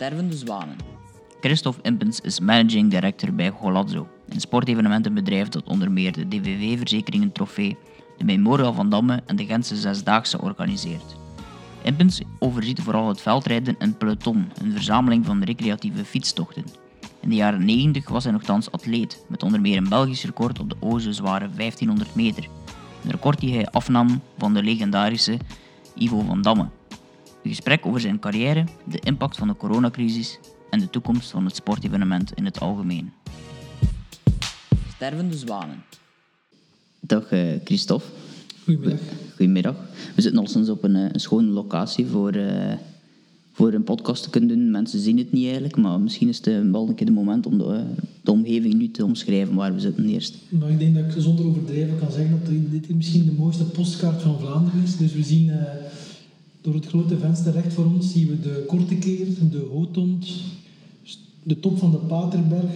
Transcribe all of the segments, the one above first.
Stervende zwanen. Christophe Impens is managing director bij Golazzo, een sportevenementenbedrijf dat onder meer de DVV-verzekeringen trofee, de Memorial van Damme en de Gentse Zesdaagse organiseert. Impens overziet vooral het veldrijden en peloton, een verzameling van recreatieve fietstochten. In de jaren 90 was hij nogthans atleet, met onder meer een Belgisch record op de oze zware 1500 meter. Een record die hij afnam van de legendarische Ivo van Damme. Een gesprek over zijn carrière, de impact van de coronacrisis en de toekomst van het sportevenement in het algemeen. Stervende zwanen. Dag eh, Christophe. Goedemiddag. Goedemiddag. We zitten al sinds op een, eh, een schone locatie voor, eh, voor een podcast te kunnen doen. Mensen zien het niet eigenlijk, maar misschien is het wel een keer de moment om de, de omgeving nu te omschrijven waar we zitten eerst. Maar ik denk dat ik zonder overdrijven kan zeggen dat dit misschien de mooiste postkaart van Vlaanderen is. Dus we zien eh, door het grote venster recht voor ons zien we de Korte Keer, de Hootond, de top van de Paterberg,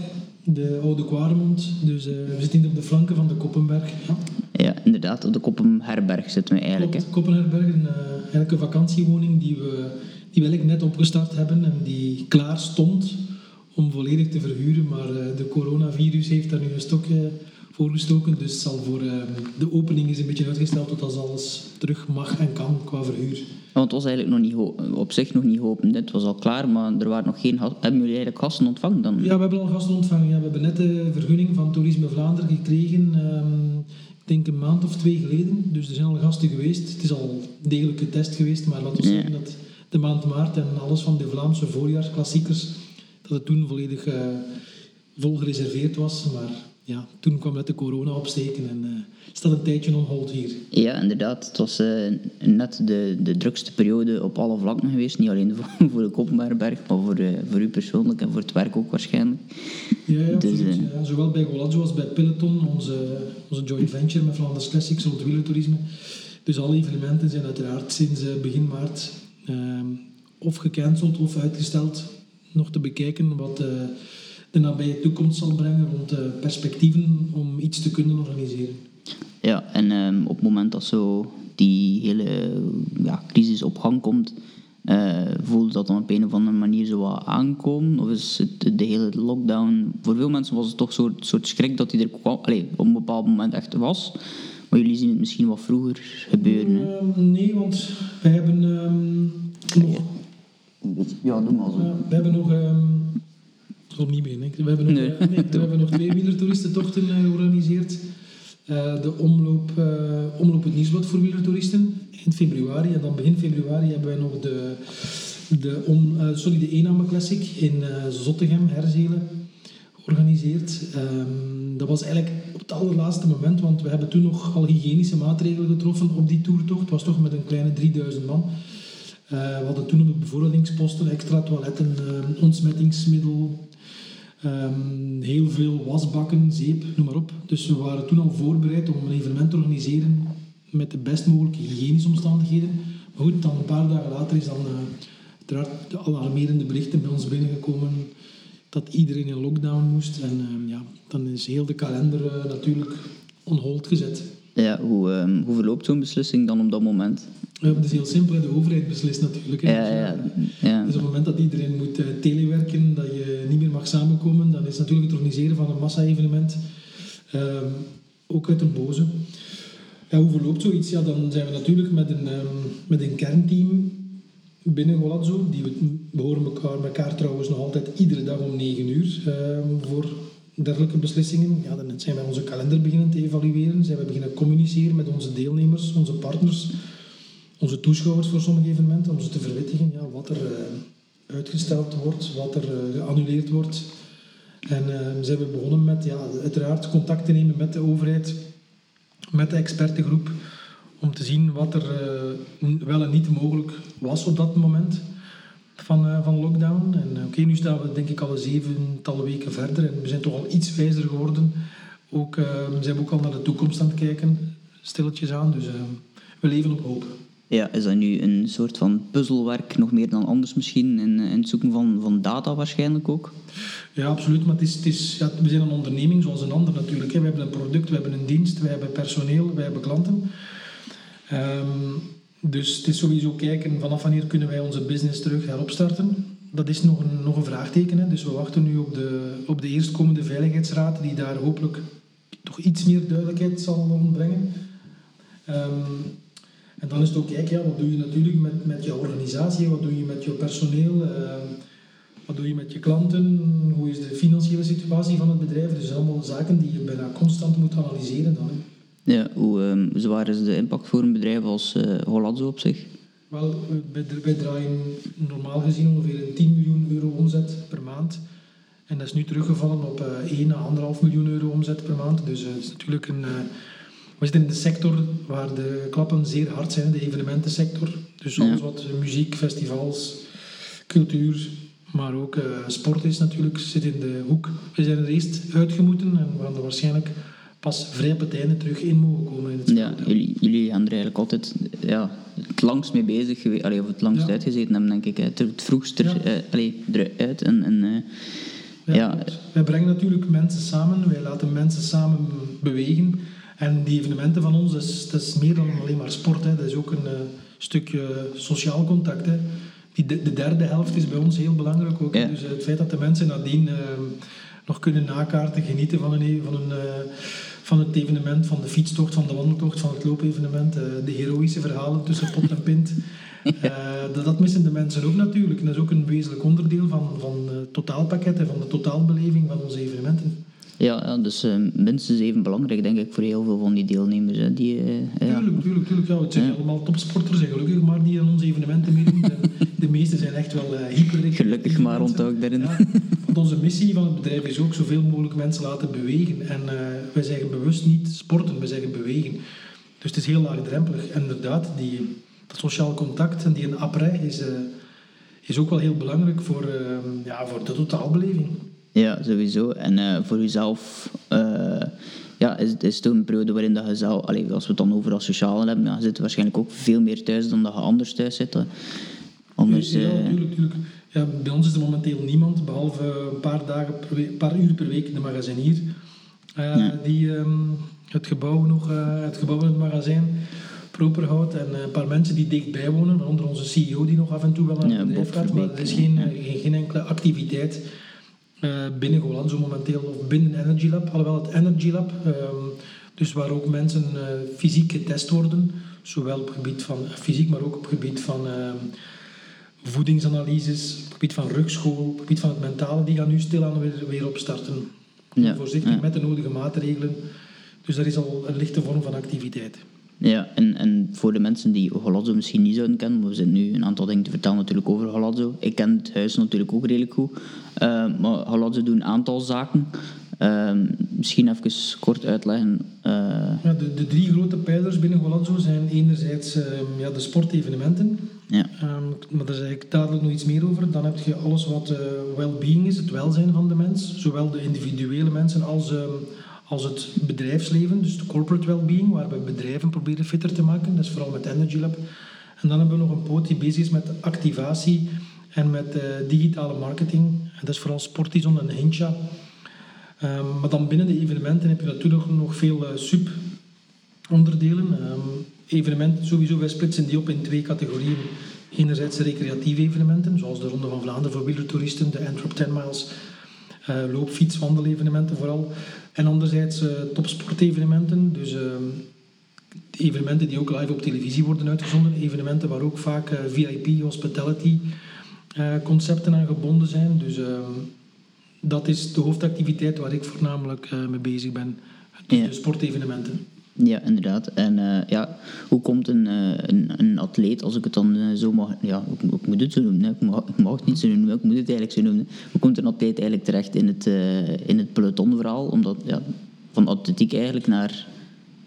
de Oude Kwaremond. Dus eh, we zitten op de flanken van de Koppenberg. Ja, Ja, inderdaad, op de Koppenherberg zitten we eigenlijk. Klopt. Koppenherberg, een, eh, eigenlijk een vakantiewoning die we, die we eigenlijk net opgestart hebben en die klaar stond om volledig te verhuren. Maar eh, de coronavirus heeft daar nu een stokje voor gestoken. Dus zal voor, eh, de opening is een beetje uitgesteld tot als alles terug mag en kan qua verhuur. Want het was eigenlijk nog niet op zich nog niet geopend. Het was al klaar, maar er waren nog geen gasten. Hebben jullie eigenlijk gasten ontvangen dan? Ja, we hebben al gasten ontvangen. Ja, we hebben net de vergunning van Toerisme Vlaanderen gekregen. ehm, ik denk een maand of twee geleden. Dus er zijn al gasten geweest. Het is al degelijk getest geweest. Maar laten we Ja. zeggen dat de maand maart en alles van de Vlaamse voorjaarsklassiekers, dat het toen volledig eh, vol gereserveerd was. Maar ja, toen kwam net de corona opsteken en eh staat een tijdje on hold hier. Ja, inderdaad. Het was eh, net de, de drukste periode op alle vlakken geweest. Niet alleen voor, voor de Koppenberg, maar voor, eh, voor u persoonlijk en voor het werk ook waarschijnlijk. Ja, ja, Dus, absoluut. ja. Zowel bij Golazzo als bij Peloton, onze, onze joint venture met Vlaanders Classics rond wielertoerisme. Dus alle evenementen zijn uiteraard sinds begin maart ehm, of gecanceld of uitgesteld. Nog te bekijken wat de nabije toekomst zal brengen rond eh, perspectieven om iets te kunnen organiseren. Ja, en ehm, op het moment dat zo die hele ja, crisis op gang komt, eh voelde dat dan op een of andere manier zo wat aankomen? Of is het de hele lockdown... Voor veel mensen was het toch een soort, soort schrik dat die er kwam, allee, op een bepaald moment echt was. Maar jullie zien het misschien wat vroeger gebeuren. Ehm, nee, want wij hebben ehm, nog Ja, doe maar Ja, we hebben nog... ehm zal niet beginnen. We hebben nog, Nee. nee, we hebben nog twee wielertoeristentochten eh, georganiseerd. Eh, de omloop, eh, omloop het Nieuwsblad voor wielertoeristen eind februari. En dan begin februari hebben wij nog de, de, om, sorry, de Ename Classic in Zottegem, Herzelen, georganiseerd. Ehm, dat was eigenlijk op het allerlaatste moment, want we hebben toen nog al hygiënische maatregelen getroffen op die toertocht. Het was toch met een kleine 3000 man. We hadden toen op de bevoorradingsposten extra toiletten, eh, ontsmettingsmiddel, ehm, heel veel wasbakken, zeep, noem maar op. Dus we waren toen al voorbereid om een evenement te organiseren met de best mogelijke hygiënische omstandigheden. Maar goed, dan een paar dagen later is dan uh, uiteraard de alarmerende berichten bij ons binnengekomen dat iedereen in lockdown moest. En ehm, ja, dan is heel de kalender eh, natuurlijk on hold gezet. Ja, hoe, ehm, hoe verloopt zo'n beslissing dan op dat moment? Ja, het is heel simpel, de overheid beslist natuurlijk. hè. Ja, ja, ja. Dus op het moment dat iedereen moet eh, telewerken, dat je samenkomen, dan is natuurlijk het organiseren van een massa-evenement ehm, ook uit een boze. Hoe verloopt zoiets? Ja, dan zijn we natuurlijk met een, ehm, met een kernteam binnen Golazzo. Die we, we horen elkaar, elkaar trouwens nog altijd iedere dag om 9 uur ehm, voor dergelijke beslissingen. Ja, dan zijn we onze kalender beginnen te evalueren. Zijn we beginnen communiceren met onze deelnemers, onze partners onze toeschouwers voor sommige evenementen, om ze te verwittigen ja, wat er uitgesteld wordt, wat er eh, geannuleerd wordt. En eh, zijn we begonnen met ja, uiteraard contact te nemen met de overheid, met de expertengroep, om te zien wat er eh, wel en niet mogelijk was op dat moment van, eh, van lockdown. En oké, nu staan we denk ik al een zevental weken verder en we zijn toch al iets wijzer geworden. Ook, eh, zijn we ook al naar de toekomst aan het kijken, stilletjes aan. Dus eh, we leven op hoop. Ja, is dat nu een soort van puzzelwerk, nog meer dan anders misschien, in, in het zoeken van, van data waarschijnlijk ook? Ja, absoluut. Maar het is, het is, ja, we zijn een onderneming zoals een ander natuurlijk. We hebben een product, we hebben een dienst, we hebben personeel, we hebben klanten. Ehm, dus het is sowieso kijken vanaf wanneer kunnen wij onze business terug heropstarten. dat is nog een, nog een vraagteken. Dus we wachten nu op de, op de eerstkomende Veiligheidsraad, die daar hopelijk toch iets meer duidelijkheid zal ontbrengen. Ehm, en dan is het ook, kijk, ja, wat doe je natuurlijk met, met je organisatie, wat doe je met je personeel, ehm, wat doe je met je klanten, hoe is de financiële situatie van het bedrijf. Dus allemaal zaken die je bijna constant moet analyseren dan. Hè. Ja, hoe um, zwaar is de impact voor een bedrijf als uh, Hollandzo op zich? Wel, wij, draaien normaal gezien ongeveer een 10 miljoen euro omzet per maand. En dat is nu teruggevallen op uh, 1 à 1,5 miljoen euro omzet per maand. Dus uh, het is natuurlijk een... We zitten in de sector waar de klappen zeer hard zijn, de evenementensector. Dus alles ja. wat muziek, festivals, cultuur, maar ook sport is natuurlijk, zit in de hoek. We zijn er eerst uitgemoeten en we gaan er waarschijnlijk pas vrij op het einde terug in mogen komen. In het ja, jullie, jullie gaan er eigenlijk altijd ja, het langst mee bezig geweest, of het langst ja. uitgezeten hebben, denk ik. Het, het vroegst er, ja. uh, allee, eruit. En, en, uh, ja, ja. Wij brengen natuurlijk mensen samen, wij laten mensen samen bewegen. En die evenementen van ons, dat is, dat is meer dan alleen maar sport. Hè. Dat is ook een uh, stukje sociaal contact. Hè. Die de, de, derde helft is bij ons heel belangrijk ook. Dus het feit dat de mensen nadien nog kunnen nakaarten, genieten van een, van een van het evenement, van de fietstocht, van de wandeltocht, van het loopevenement, uh, de heroïsche verhalen tussen pot en pint. Uh, dat, dat, missen de mensen ook natuurlijk. En dat is ook een wezenlijk onderdeel van, van het totaalpakket en van de totaalbeleving van onze evenementen. Ja, ja dus uh, minstens even belangrijk, denk ik, voor heel veel van die deelnemers. Hè, die, uh, tuurlijk, tuurlijk, tuurlijk. Ja, het zijn ja. allemaal topsporters en gelukkig maar die aan onze evenementen meedoen. de meeste zijn echt wel uh, hyper Gelukkig maar, onthoud daarin. Ja, want onze missie van het bedrijf is ook zoveel mogelijk mensen laten bewegen. En wij zeggen bewust niet sporten, we zeggen bewegen. Dus het is heel laagdrempelig. En inderdaad, die, dat sociaal contact en die een après is, is ook wel heel belangrijk voor, ja, voor de totaalbeleving. Ja, sowieso. En uh, voor jezelf uh, ja, is, is het een periode waarin dat je zelf, allee, als we het dan over als sociale hebben, ja, je zit waarschijnlijk ook veel meer thuis dan dat je anders thuis zit. Anders, ja, uh, tuurlijk, tuurlijk. Ja, bij ons is er momenteel niemand, behalve een paar, dagen per week, een paar uur per week de magazinier, ja. die um, het gebouw nog, het gebouw in het magazijn proper houdt. En een paar mensen die dichtbij wonen, waaronder onze CEO die nog af en toe wel naar het bedrijf gaat, maar er is geen, geen, geen enkele activiteit uh, binnen Golanzo momenteel, of binnen Energy Lab, alhoewel het Energy Lab, um, dus waar ook mensen uh, fysiek getest worden, zowel op het gebied van fysiek, maar ook op het gebied van uh, voedingsanalyses, op het gebied van rugschool, op het gebied van het mentale, die gaan nu stilaan weer, weer opstarten. Ja, Voorzichtig ja. met de nodige maatregelen. Dus dat is al een lichte vorm van activiteit. Ja, en, en voor de mensen die Holazzo misschien niet zouden kennen, we zitten nu een aantal dingen te vertellen natuurlijk over Holazzo. Ik ken het huis natuurlijk ook redelijk goed. Uh, maar Holazzo doet een aantal zaken. Uh, misschien even kort uitleggen. Uh... Ja, de, de, drie grote pijlers binnen Holazzo zijn enerzijds ja, de sportevenementen. Ja. Um, maar daar zeg ik dadelijk nog iets meer over. Dan heb je alles wat uh, well-being is, het welzijn van de mens. Zowel de individuele mensen als als het bedrijfsleven, dus de corporate well-being, waar we bedrijven proberen fitter te maken. Dat is vooral met Energy Lab. En dan hebben we nog een poot die bezig is met activatie en met uh, digitale marketing. Dat is vooral Sportizon en Hincha. Um, maar dan binnen de evenementen heb je natuurlijk nog veel uh, sub-onderdelen. Um, evenementen, sowieso, wij splitsen die op in twee categorieën. Enerzijds recreatieve evenementen, zoals de Ronde van Vlaanderen voor wielertoeristen, de Antwerp 10 Miles, loop, fiets, wandelevenementen vooral. En anderzijds uh, topsportevenementen, dus uh, evenementen die ook live op televisie worden uitgezonden. Evenementen waar ook vaak VIP, hospitality concepten aan gebonden zijn. Dus dat is de hoofdactiviteit waar ik voornamelijk mee bezig ben. De ja. sportevenementen. Ja, inderdaad. En uh, ja, hoe komt een, uh, een, een, atleet, als ik het dan uh, zo mag... Ja, ik, moet het zo noemen. Ik, mag, ik mag het niet zo noemen, ik moet het eigenlijk zo noemen. Hoe komt een atleet eigenlijk terecht in het, in het pelotonverhaal? Omdat, ja, van atletiek eigenlijk naar...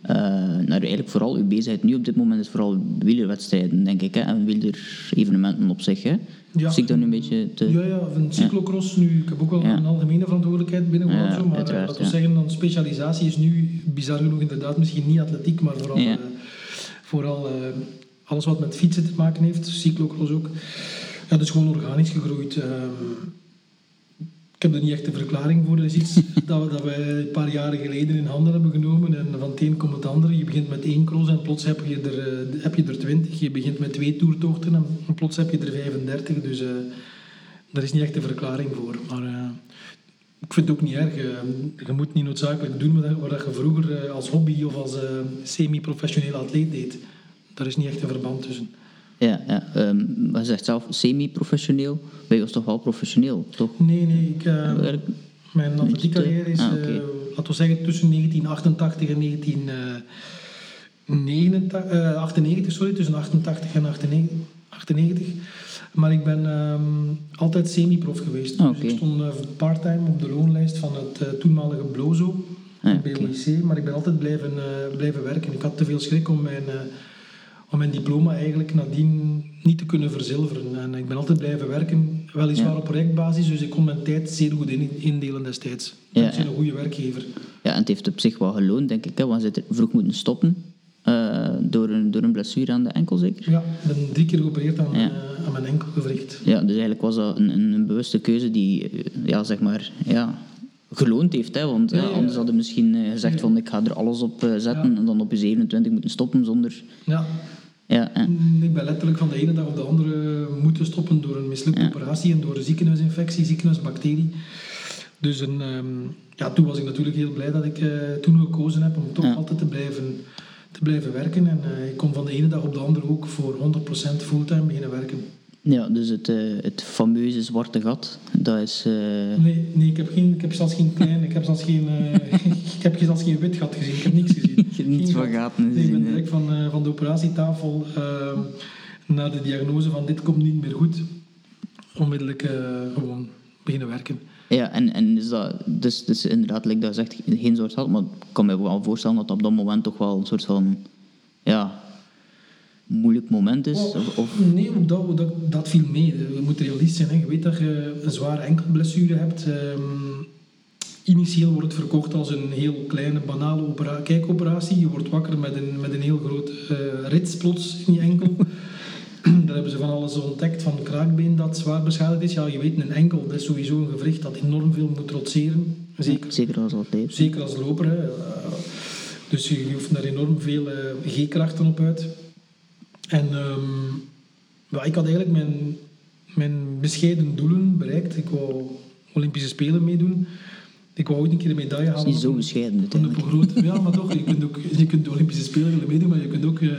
naar eigenlijk vooral uw bezigheid nu op dit moment is vooral wielerwedstrijden, denk ik. Hè? En wielerevenementen op zich. Hè? Ja. Zie ik dat nu een beetje te... Ja, ja, een cyclocross nu. Ik heb ook wel ja. een algemene verantwoordelijkheid binnen ja, zo, maar laten we ja. zeggen, dan specialisatie is nu bizar genoeg inderdaad misschien niet atletiek, maar vooral, uh, vooral uh, alles wat met fietsen te maken heeft, cyclocross ook. Ja, dus gewoon organisch gegroeid. Uh, ik heb er niet echt een verklaring voor. Dat is iets dat, we, dat wij een paar jaren geleden in handen hebben genomen. En van het een komt het andere. Je begint met één cross en plots heb je er, uh, heb je er twintig. Je begint met twee toertochten en plots heb je er 35. Dus uh, daar is niet echt een verklaring voor. Maar eh, ik vind het ook niet erg. Eh, je moet niet noodzakelijk doen wat, je vroeger eh, als hobby of als semi-professionele atleet deed. Daar is niet echt een verband tussen. Ja, ja. Um, je zegt zelf semi-professioneel. Ben je was toch wel professioneel, toch? Nee, nee. Ik, mijn atletiekcarrière is, ah, okay. laten we zeggen, tussen 1988 en 1998, sorry, tussen 88 en 98. Maar ik ben um, altijd semi-prof geweest. Ah, dus ik stond uh, part-time op de loonlijst van het uh, toenmalige Blozo, ah, BOIC. Maar ik ben altijd blijven, uh, blijven werken. Ik had te veel schrik om mijn, om mijn diploma eigenlijk nadien niet te kunnen verzilveren. En ik ben altijd blijven werken, weliswaar ja. op projectbasis. Dus ik kon mijn tijd zeer goed indelen destijds. Ja, ik ben een goede werkgever. Ja, en het heeft op zich wel geloond, denk ik. Hè, want ze vroeg moeten stoppen. Uh, door, een, door een blessure aan de enkel zeker? Ja, ik ben drie keer geopereerd aan, ja. uh, aan mijn enkelgewricht. Ja, dus eigenlijk was dat een, een, een bewuste keuze die, uh, ja, zeg maar, ja, geloond heeft. Hè? Want ja, ja, anders hadden misschien gezegd van ik ga er alles op zetten en dan op je 27 moeten stoppen zonder... Ja. Ja, Ik ben letterlijk van de ene dag op de andere moeten stoppen door een mislukte operatie en door een ziekenhuisinfectie, ziekenhuisbacterie. Dus een, um, ja, toen was ik natuurlijk heel blij dat ik toen gekozen heb om toch altijd te blijven te blijven werken. En uh, ik kon van de ene dag op de andere ook voor 100% fulltime beginnen werken. Ja, dus het, uh, het fameuze zwarte gat, dat is... Uh... Nee, nee ik, heb geen, ik heb zelfs geen klein, ik heb zelfs geen, ik heb zelfs geen wit gat gezien, ik heb niks gezien. hebt niets van gaten gezien. Nee, ik ben direct van, van de operatietafel ehm, naar de diagnose van dit komt niet meer goed, onmiddellijk gewoon beginnen werken. Ja, en, en is dat, dus, dus inderdaad, like dat zegt, geen soort geld, maar ik kan me wel voorstellen dat op dat moment toch wel een soort van, ja, moeilijk moment is? of, of? Nee, dat, dat, dat viel mee. Je moet realistisch zijn. Hè. Je weet dat je een zware enkelblessure hebt. Um, initieel wordt het verkocht als een heel kleine, banale kijkoperatie. Je wordt wakker met een, met een heel groot uh, rits plots in je enkel. Daar hebben ze van alles ontdekt, van kraakbeen dat zwaar beschadigd is. Ja, je weet, een enkel, dat is sowieso een gewricht dat enorm veel moet trotseren. Zeker, zeker als atleet. Zeker als loper. Hè. Dus je, hoeft daar enorm veel uh, G-krachten op uit. En um, ja, ik had eigenlijk mijn, mijn bescheiden doelen bereikt. Ik wou Olympische Spelen meedoen. Ik wou ooit een keer een medaille halen. Dat is niet zo bescheiden. Groot, ja, maar toch, je kunt, ook, je kunt de Olympische Spelen willen meedoen, maar je kunt ook uh,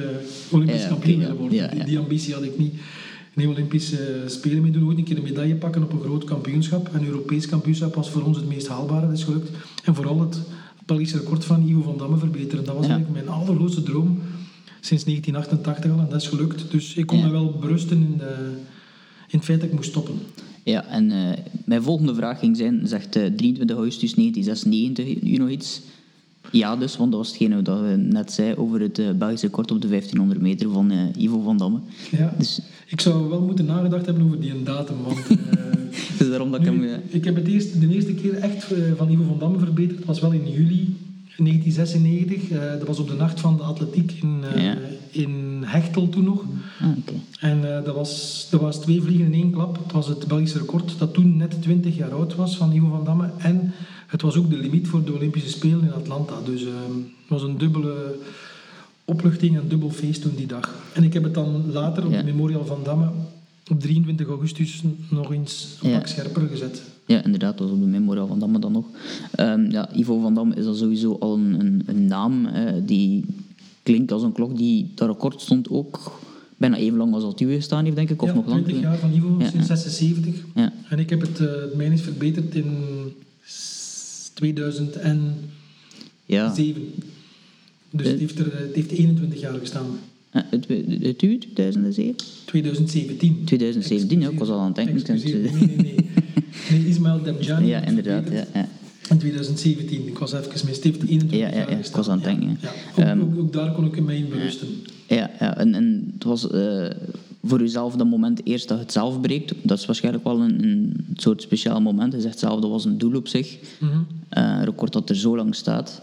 Olympisch ja, kampioen willen worden. Ja, die, ambitie had ik niet. Nee, Olympische Spelen meedoen, ooit een keer een medaille pakken op een groot kampioenschap. Een Europees kampioenschap was voor ons het meest haalbare, dat is gelukt. En vooral het Belgische record van Ivo van Damme verbeteren. Dat was eigenlijk mijn allergrootste droom sinds 1988 al en dat is gelukt. Dus ik kon me wel berusten in, de, in het feit dat ik moest stoppen. Ja, en uh, mijn volgende vraag ging zijn, zegt uh, 23 augustus 1996 u nog iets? Ja dus, want dat was hetgene dat we net zei over het uh, Belgische record op de 1500 meter van Ivo van Damme. Ja, dus, ik zou wel moeten nagedacht hebben over die datum, want... dus daarom dat nu, ik hem... Ik heb het eerst, de eerste keer echt van Ivo van Damme verbeterd, was wel in juli 1996. dat was op de nacht van de atletiek in, ja. in Hechtel toen nog. Ah, okay. En uh, dat, was, dat was twee vliegen in één klap. Het was het Belgische record dat toen net 20 jaar oud was van Ivo van Damme. En het was ook de limiet voor de Olympische Spelen in Atlanta. Dus uh, het was een dubbele opluchting en dubbel feest toen die dag. En ik heb het dan later op ja. Memorial van Damme op 23 augustus nog eens een ja. pak scherper gezet. Ja, inderdaad, dat was op de Memorial van Damme dan nog. Um, ja, Ivo van Damme is al sowieso al een, een, een naam uh, die klinkt als een klok die dat record stond ook bijna even lang als dat u gestaan heeft, denk ik. Of ja, nog 20 jaar van Ivo, sinds 76. Ja. En ik heb het, uh, het mijne is verbeterd in 2007. Ja. Dus het heeft, er, het heeft 21 jaar gestaan. Uh, het, het u 2007? 2017. 2017, ja, ik was al aan het denken. Nee, nee, nee. nee Ismail Debjani. Ja, inderdaad. Ja, ja. In 2017. Ik was even heeft 21 ja, ja, ja, ik was aan het denken. Ja, ja. Ook, ook, ook, daar kon ik in mij in berusten. Ja, ja en, en het was uh, voor uzelf dat moment eerst dat het zelf breekt. Dat is waarschijnlijk wel een, een soort speciaal moment. Je zegt zelf, dat was een doel op zich. Mm -hmm. uh, record dat er zo lang staat.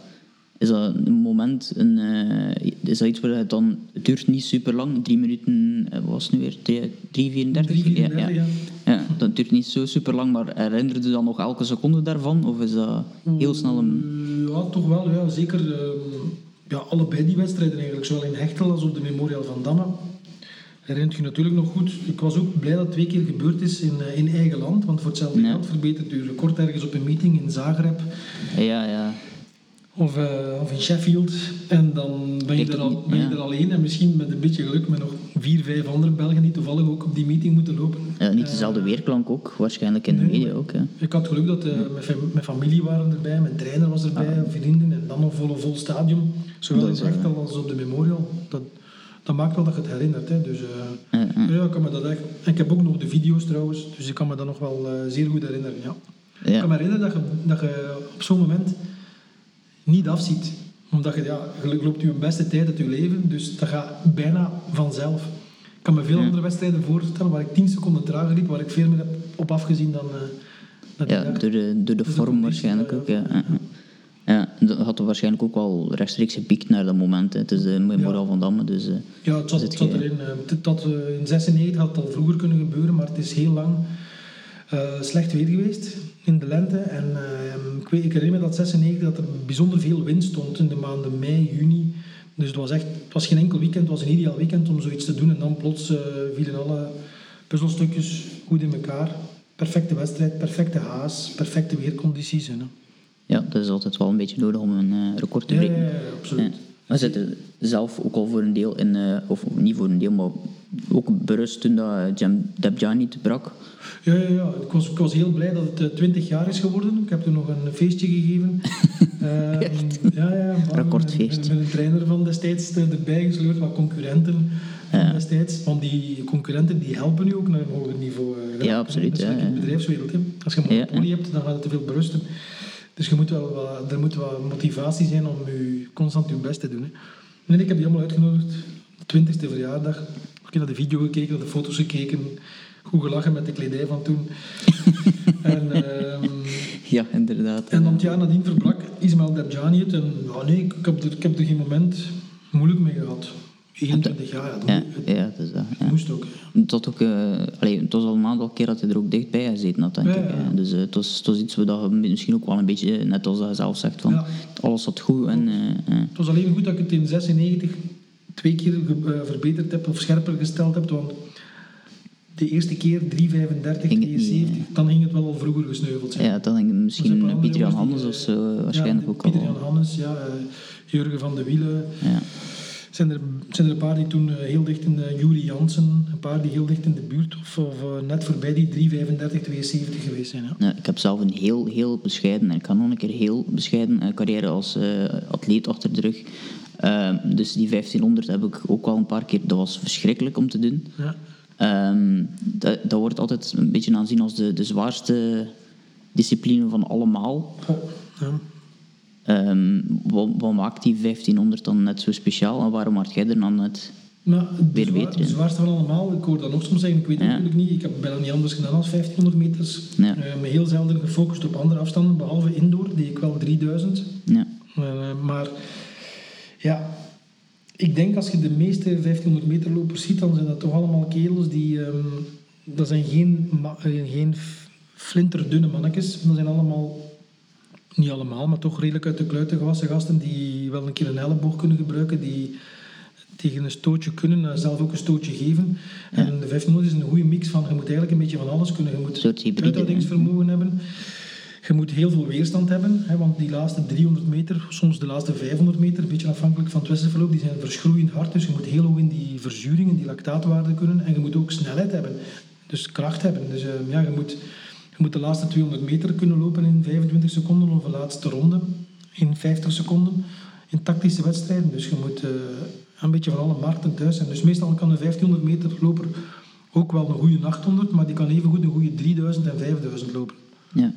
Is dat een moment, een, uh, is dat iets waar het dan, het duurt niet super lang, drie minuten, wat was het nu weer, 3,34? Ja, ja. ja. ja, dat duurt niet zo super lang, maar herinner je dan nog elke seconde daarvan? Of is dat heel snel een... Ja, toch wel, ja, zeker. Uh, ja, allebei die wedstrijden eigenlijk, zowel in Hechtel als op de Memorial van Damme. herinnert je natuurlijk nog goed. Ik was ook blij dat het twee keer gebeurd is in, eh, in eigen land. Want voor hetzelfde Ja. geld verbetert u record ergens op een meeting in Zagreb. Ja, ja. Of, eh, of in Sheffield. En dan ben je, er, al, ben je ja. er alleen. En misschien met een beetje geluk met nog vier, vijf andere Belgen die toevallig ook op die meeting moeten lopen. Ja, niet Eh, dezelfde weerklank ook, waarschijnlijk in de media ook. Hè. Ik had geluk dat eh, mijn, mijn familie waren erbij, mijn trainer was erbij, vrienden. En dan nog vol, vol stadion. Zowel in Zechtel als op de Memorial. Dat, dat maakt wel dat je het herinnert. Hè. Dus, Ja, ik kan me dat echt... En ik heb ook nog de video's trouwens. Dus ik kan me dat nog wel zeer goed herinneren. Ja. Ik kan me herinneren dat je, dat je op zo'n moment niet afziet. Omdat je, ja, je loopt je beste tijd uit je leven, dus dat gaat bijna vanzelf. Ik kan me veel andere wedstrijden voorstellen waar ik 10 seconden trager liep, waar ik veel meer heb op afgezien dan, eh dan Ja, door de, door de de vorm waarschijnlijk ja, ook. Ja. Ja, dat had er waarschijnlijk ook wel rechtstreeks gepiekt naar dat moment. Hè. Het is de Memorial Ja. van Damme, dus... eh, Ja, het zat, het zat erin. eh, Dat, eh, in 96 had het al vroeger kunnen gebeuren, maar het is heel lang eh, slecht weer geweest in de lente. En eh, ik, weet, ik herinner me dat 96 dat er bijzonder veel wind stond in de maanden mei, juni. Dus het was echt, het was geen enkel weekend, het was een ideaal weekend om zoiets te doen. En dan plots eh, vielen alle puzzelstukjes goed in elkaar. Perfecte wedstrijd, perfecte haas, perfecte weercondities. Hè. ja, dat is altijd wel een beetje nodig om een eh, record te ja, ja, breken. ja, absoluut. We zitten zelf ook al voor een deel in, eh, of niet voor een deel, maar ook berust toen dat eh, Jam Debjani het brak. Ja, ja, ja. Ik, was, ik was heel blij dat het eh, 20 jaar is geworden. Ik heb toen nog een feestje gegeven. Ja, ja. Recordfeest. Met, met een trainer van destijds erbij gesleurd, wat concurrenten Ja. destijds. Want die concurrenten die helpen nu ook naar een hoger niveau. absoluut, Dat is ja, like in de bedrijfswereld. Hè. Als je een monopolie hebt, dan gaat het te veel berusten. Dus je moet wel, er moet wel motivatie zijn om je constant je best te doen. Hè. Nee, ik heb die allemaal uitgenodigd. De 20ste verjaardag. Ik heb naar de video gekeken, naar de foto's gekeken. Goed gelachen met de kledij van toen. en, ehm, Ja, inderdaad. en dan het jaar nadien verbrak Ismail Debjani het. En ja, nee, ik, ik heb er, ik heb er geen moment moeilijk mee gehad. 21 jaar, ja, Ja, ja, dat is dat. Ja. moest ook. Het, had ook, allee, het was al een aantal keer dat hij er ook dichtbij gezeten had, denk Ja, ik. hè. Dus eh, het, was, het was iets waar je misschien ook wel een beetje, eh, net als je zelf zegt, van alles zat goed. En, Het was alleen goed dat ik het in 96 twee keer verbeterd heb of scherper gesteld heb. Want de eerste keer 3,35, Ging het niet, 72, dan ging het wel al vroeger gesneuveld zijn. ja, dan denk ik Er zijn misschien andere Pieter Jan Hannes of zo, waarschijnlijk ook al. Pieter Jan Hannes, ja, Jurgen van de Wielen. Ja. Zijn er, zijn er een paar die toen eh, heel dicht in de Juri Jansen, een paar die heel dicht in de buurt of, of eh, net voorbij die 3,35, 72 geweest zijn. Ja. Ja, ik heb zelf een heel, heel bescheiden, en ik kan nog een keer heel bescheiden eh, carrière als eh, atleet achter de rug. Eh, dus die 1500 heb ik ook wel een paar keer, dat was verschrikkelijk om te doen. Ja. Ehm, dat, dat wordt altijd een beetje aanzien als de, de zwaarste discipline van allemaal. Ja. Wat, wat maakt die 1500 dan net zo speciaal en waarom had jij er dan net... Maar de, Weer zwaar- beter in. zwaarste van allemaal, ik hoor dat nog soms zeggen, ik weet het Ja. natuurlijk niet. Ik heb bijna niet anders gedaan als 1500 meters. Ja. Eh, me heel zelden gefocust op andere afstanden, behalve indoor, die ik wel 3000. Ja, Eh, maar ja, ik denk als je de meeste 1500 meter lopers ziet, dan zijn dat toch allemaal kerels die... ehm, dat zijn geen, eh, geen flinterdunne mannetjes. Dat zijn allemaal, niet allemaal, maar toch redelijk uit de kluiten gewassen gasten die wel een keer een elleboog kunnen gebruiken, die tegen een stootje kunnen, eh, zelf ook een stootje geven. En de 1500 is een goede mix van, je moet eigenlijk een beetje van alles kunnen. Je moet uithoudingsvermogen hebben. Je moet heel veel weerstand hebben, hè, want die laatste 300 meter, soms de laatste 500 meter, een beetje afhankelijk van het wedstrijdverloop, die zijn verschroeiend hard. Dus je moet heel hoog in die verzuring, in die lactaatwaarde kunnen. En je moet ook snelheid hebben, dus kracht hebben. Dus eh, ja, je moet, je moet de laatste 200 meter kunnen lopen in 25 seconden of de laatste ronde in 50 seconden in tactische wedstrijden. Dus je moet eh, een beetje van alle markten thuis zijn. Dus meestal kan een 1500 meter loper ook wel een goede 800, maar die kan even goed een goede 3000 en 5000 lopen. ja.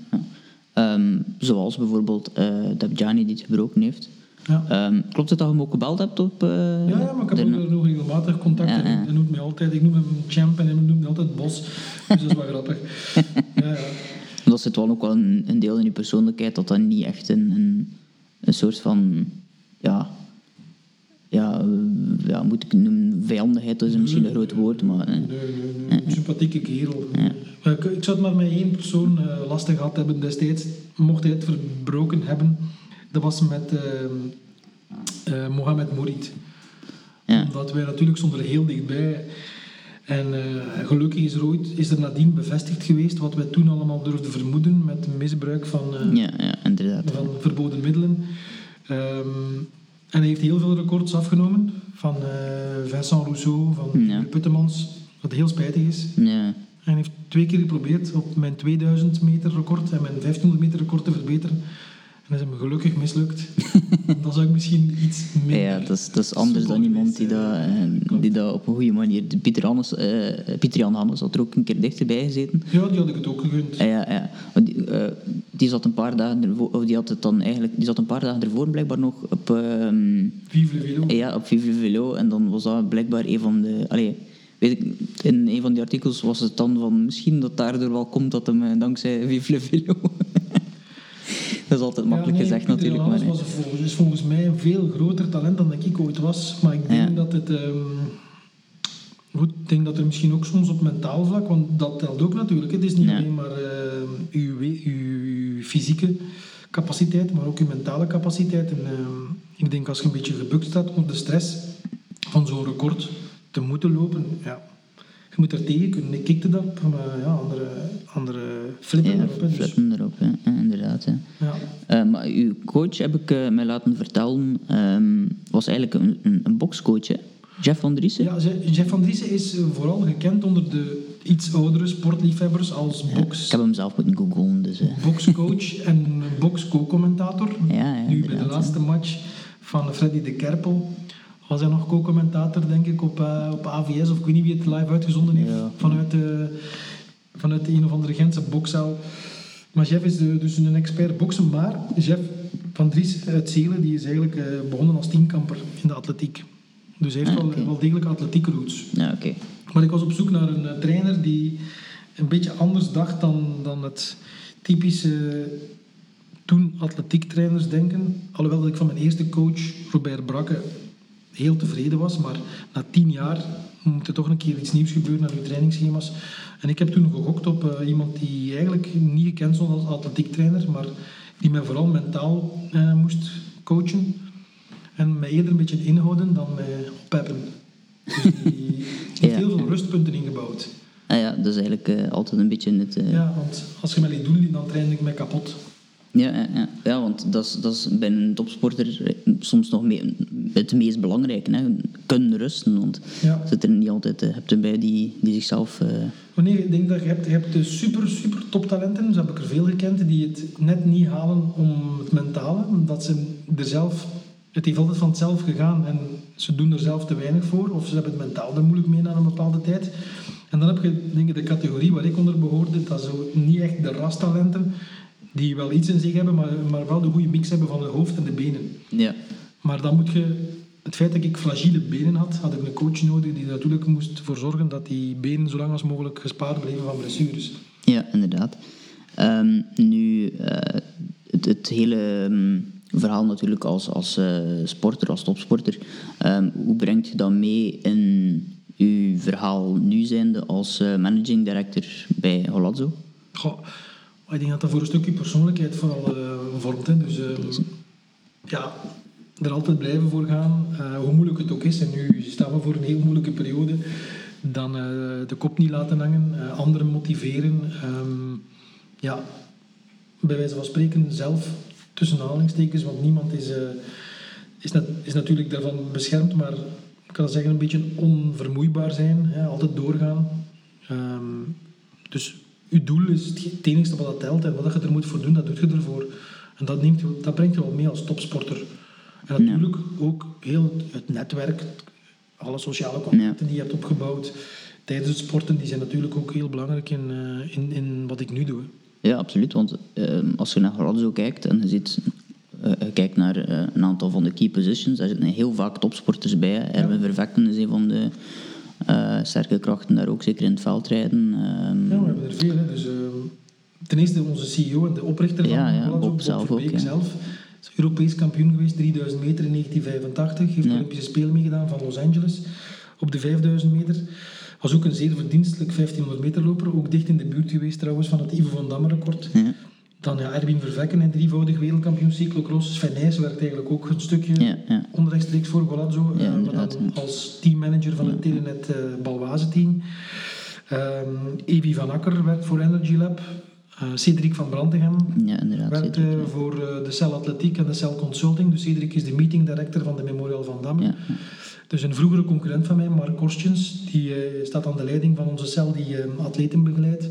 Ehm, zoals bijvoorbeeld eh Debjani die het gebroken heeft. Ja. Ehm, klopt het dat je hem ook gebeld hebt op... eh, Ja, ja, maar ik heb ook nog regelmatig contact. Ja, en ja. Hij noemt mij altijd, ik noem hem champ en hij noemt mij altijd bos. Dus dat is wel grappig. Ja, ja. Dat zit wel ook wel een, een deel in je persoonlijkheid dat dat niet echt een, een, een soort van, ja, ja, eh, ja, moet ik noemen, vijandigheid is misschien een groot woord, maar eh, Nee, nee, nee. Een sympathieke kerel. Ik, ik zou het maar met één persoon eh, lastig gehad hebben destijds. Mocht hij het verbroken hebben. Dat was met eh, Mohamed Mourid. ja, Omdat wij natuurlijk stonden heel dichtbij. En eh, gelukkig is er ooit is er nadien bevestigd geweest wat wij toen allemaal durfden vermoeden met misbruik van, eh, Ja, ja, inderdaad. van verboden middelen. Ehm, en hij heeft heel veel records afgenomen van eh, Vincent Rousseau, van Ja. Puttemans, wat heel spijtig is. Ja, En hij heeft twee keer geprobeerd op mijn 2000 meter record en mijn 1500 meter record te verbeteren. En dat is hem gelukkig mislukt. dan zou ik misschien iets minder... ja dat, is, dat is anders dan iemand die dat, eh, die dat op een goede manier... Pieter, Hannes, eh, Pieter Jan Hannes had er ook een keer dichterbij gezeten. Ja, die had ik het ook gegund. Ja, ja, ja. Die, eh, die zat een paar dagen ervoor, of die had het dan eigenlijk, die zat een paar dagen ervoor blijkbaar nog op, ehm, Vive le vélo. ja, op Vive Velo en dan was dat blijkbaar een van de, allee, weet ik, in een van die artikels was het dan van misschien dat daardoor wel komt dat hem eh, dankzij Vive Velo. dat is altijd makkelijk Ja, nee, gezegd Pieter natuurlijk, maar was volgens, is volgens mij een veel groter talent dan dat ik ooit was. Maar ik denk Ja. dat het... ehm, goed, ik denk dat er misschien ook soms op mentaal vlak, want dat telt ook natuurlijk. Het is niet Ja. alleen maar ehm, uw, uw fysieke capaciteit, maar ook uw mentale capaciteit. En ehm, ik denk als je een beetje gebukt staat onder de stress van zo'n record te moeten lopen, ja, moet er tegen kunnen. Ik kikte dat, maar ja, andere, andere flippen ja, erop. hè. Dus, flippen erop, hè. Ja, inderdaad. Hè. ja. Eh, maar uw coach, heb ik eh, mij laten vertellen, ehm, was eigenlijk een, een, een bokscoach, hè? Jeff van Driessen. Ja, Jeff van Driessen is eh, vooral gekend onder de iets oudere sportliefhebbers als box, Ik heb hem zelf moeten googlen, dus... eh, boxcoach en box-co-commentator. Ja, ja, nu bij de laatste match van Freddy de Kerpel was hij nog co-commentator, denk ik, op, eh, op AVS, of ik weet niet wie het live uitgezonden heeft, Ja. vanuit, de, vanuit de een of andere Gentse bokszaal. Maar Jeff is de- dus een expert boksen, maar Jeff van Dries uit Zelen, die is eigenlijk eh, begonnen als teamkamper in de atletiek. Dus hij heeft Ah, wel, wel degelijk atletiek roots. ja, oké. Maar ik was op zoek naar een eh, trainer die een beetje anders dacht dan, dan het typische toen atletiektrainers denken. Alhoewel dat ik van mijn eerste coach, Robert Brakke, heel tevreden was. Maar na tien jaar moet er toch een keer iets nieuws gebeuren aan uw trainingsschema's. En ik heb toen gegokt op eh, iemand die eigenlijk niet gekend stond als atletiektrainer, maar die mij vooral mentaal eh, moest coachen. En mij eerder een beetje inhouden dan mij oppeppen. Dus die heeft Ja. heel veel rustpunten ingebouwd. Ah ja, dat is eigenlijk eh, altijd een beetje het... Ja, want als je mij liet doen, dan train ik mij kapot. Ja, ja, ja. ja want dat is, dat is bij een topsporter eh, soms nog mee, het meest belangrijke. Hè. Kunnen rusten, want Ja. zit er niet altijd... eh, hebt erbij die, die zichzelf... eh, Wanneer ik denk dat je hebt, je hebt de super, super toptalenten, zo heb ik er veel gekend, die het net niet halen om het mentale, omdat ze er zelf, het heeft altijd van het zelf gegaan en ze doen er zelf te weinig voor, of ze hebben het mentaal er moeilijk mee na een bepaalde tijd. En dan heb je denk ik, de categorie waar ik onder behoorde, dat zo niet echt de rastalenten, die wel iets in zich hebben, maar, maar wel de goede mix hebben van het hoofd en de benen. ja. Maar dan moet je, het feit dat ik fragiele benen had, had ik een coach nodig die natuurlijk moest voor zorgen dat die benen zo lang als mogelijk gespaard bleven van blessures. ja, inderdaad. Ehm, nu, eh, het, het hele ehm, verhaal natuurlijk als, als eh, sporter, als topsporter, ehm, hoe brengt je dat mee in uw verhaal nu zijnde als eh, managing director bij Holazzo? Goh, ik denk dat dat voor een stukje persoonlijkheid vooral eh, vormt. Hè. Dus ehm, ja, er altijd blijven voor gaan, eh, hoe moeilijk het ook is. En nu staan we voor een heel moeilijke periode. Dan eh, de kop niet laten hangen, anderen motiveren. Ehm, ja, bij wijze van spreken zelf tussen aanhalingstekens, want niemand is, is, is natuurlijk daarvan beschermd, maar ik kan zeggen een beetje onvermoeibaar zijn, hè, altijd doorgaan. Ehm, dus uw doel is het enige wat dat telt en wat je er moet voor doen, dat doet je ervoor. En dat, neemt, je- dat brengt je wel mee als topsporter. En natuurlijk ook heel het- netwerk, alle sociale contacten die je hebt opgebouwd tijdens het sporten, die zijn natuurlijk ook heel belangrijk in, eh, in, in wat ik nu doe. Ja, absoluut. Want ehm, als je naar Holazzo kijkt en je ziet, eh, je kijkt naar eh, een aantal van de key positions, daar zitten heel vaak topsporters bij. Erwin Vervekken is een van de eh, sterke krachten daar ook, zeker in het veldrijden. Ehm, Ja, we hebben er veel. Hè. Dus, eh, ten eerste onze CEO en de oprichter van Ja, ja, Bob zelf ook, ja. zelf. Is Europees kampioen geweest, 3000 meter in 1985. Heeft de. Olympische Spelen meegedaan van Los Angeles op de 5000 meter. Was ook een zeer verdienstelijk 1500 meter loper. Ook dicht in de buurt geweest trouwens van het Ivo van Damme record. Dan ja, Erwin Vervekken, een drievoudig wereldkampioen cyclocross. Sven Nijs werkt eigenlijk ook een stukje Ja, ja. onrechtstreeks voor Golazzo. Ja, eh, maar dan als teammanager van het Telenet eh Balwaze team. Ehm Evi van Akker werkt voor Energy Lab. Eh, Cedric van Brantegem Ja, werkt eh, voor de Cell Atletiek en de Cell Consulting. Dus Cedric is de meeting director van de Memorial van Damme. Ja, Dus een vroegere concurrent van mij, Mark Korstjens, die staat aan de leiding van onze cel die eh, atleten begeleidt.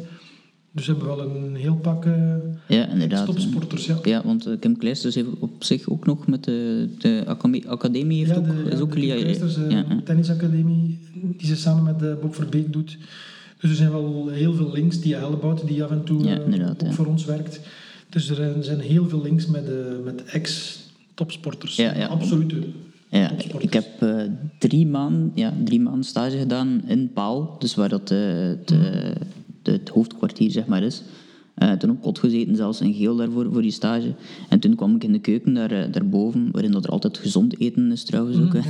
Dus we hebben wel een heel pak eh ja, inderdaad. topsporters. Ja. Ja, want eh, Kim Kleisters heeft op zich ook nog met de, de academie, heeft Ja, ook, de, is ja, ook de Kim Kleisters, eh, ja, tennisacademie, die ze samen met eh, Bob Verbeek doet. Dus er zijn wel heel veel links, die Hellebout, die af en toe ook voor ons werkt. Dus er zijn- heel veel links met, met ex-topsporters. Ja. Absolute Ja, topsporters. ik heb drie, maanden, ja, drie maanden stage gedaan in Paal, dus waar dat het, de, het hoofdkwartier zeg maar is. Eh, toen op kot gezeten, zelfs in geel daarvoor voor die stage. En toen kwam ik in de keuken daar, eh, daarboven, waarin dat er altijd gezond eten is trouwens ook. Ja,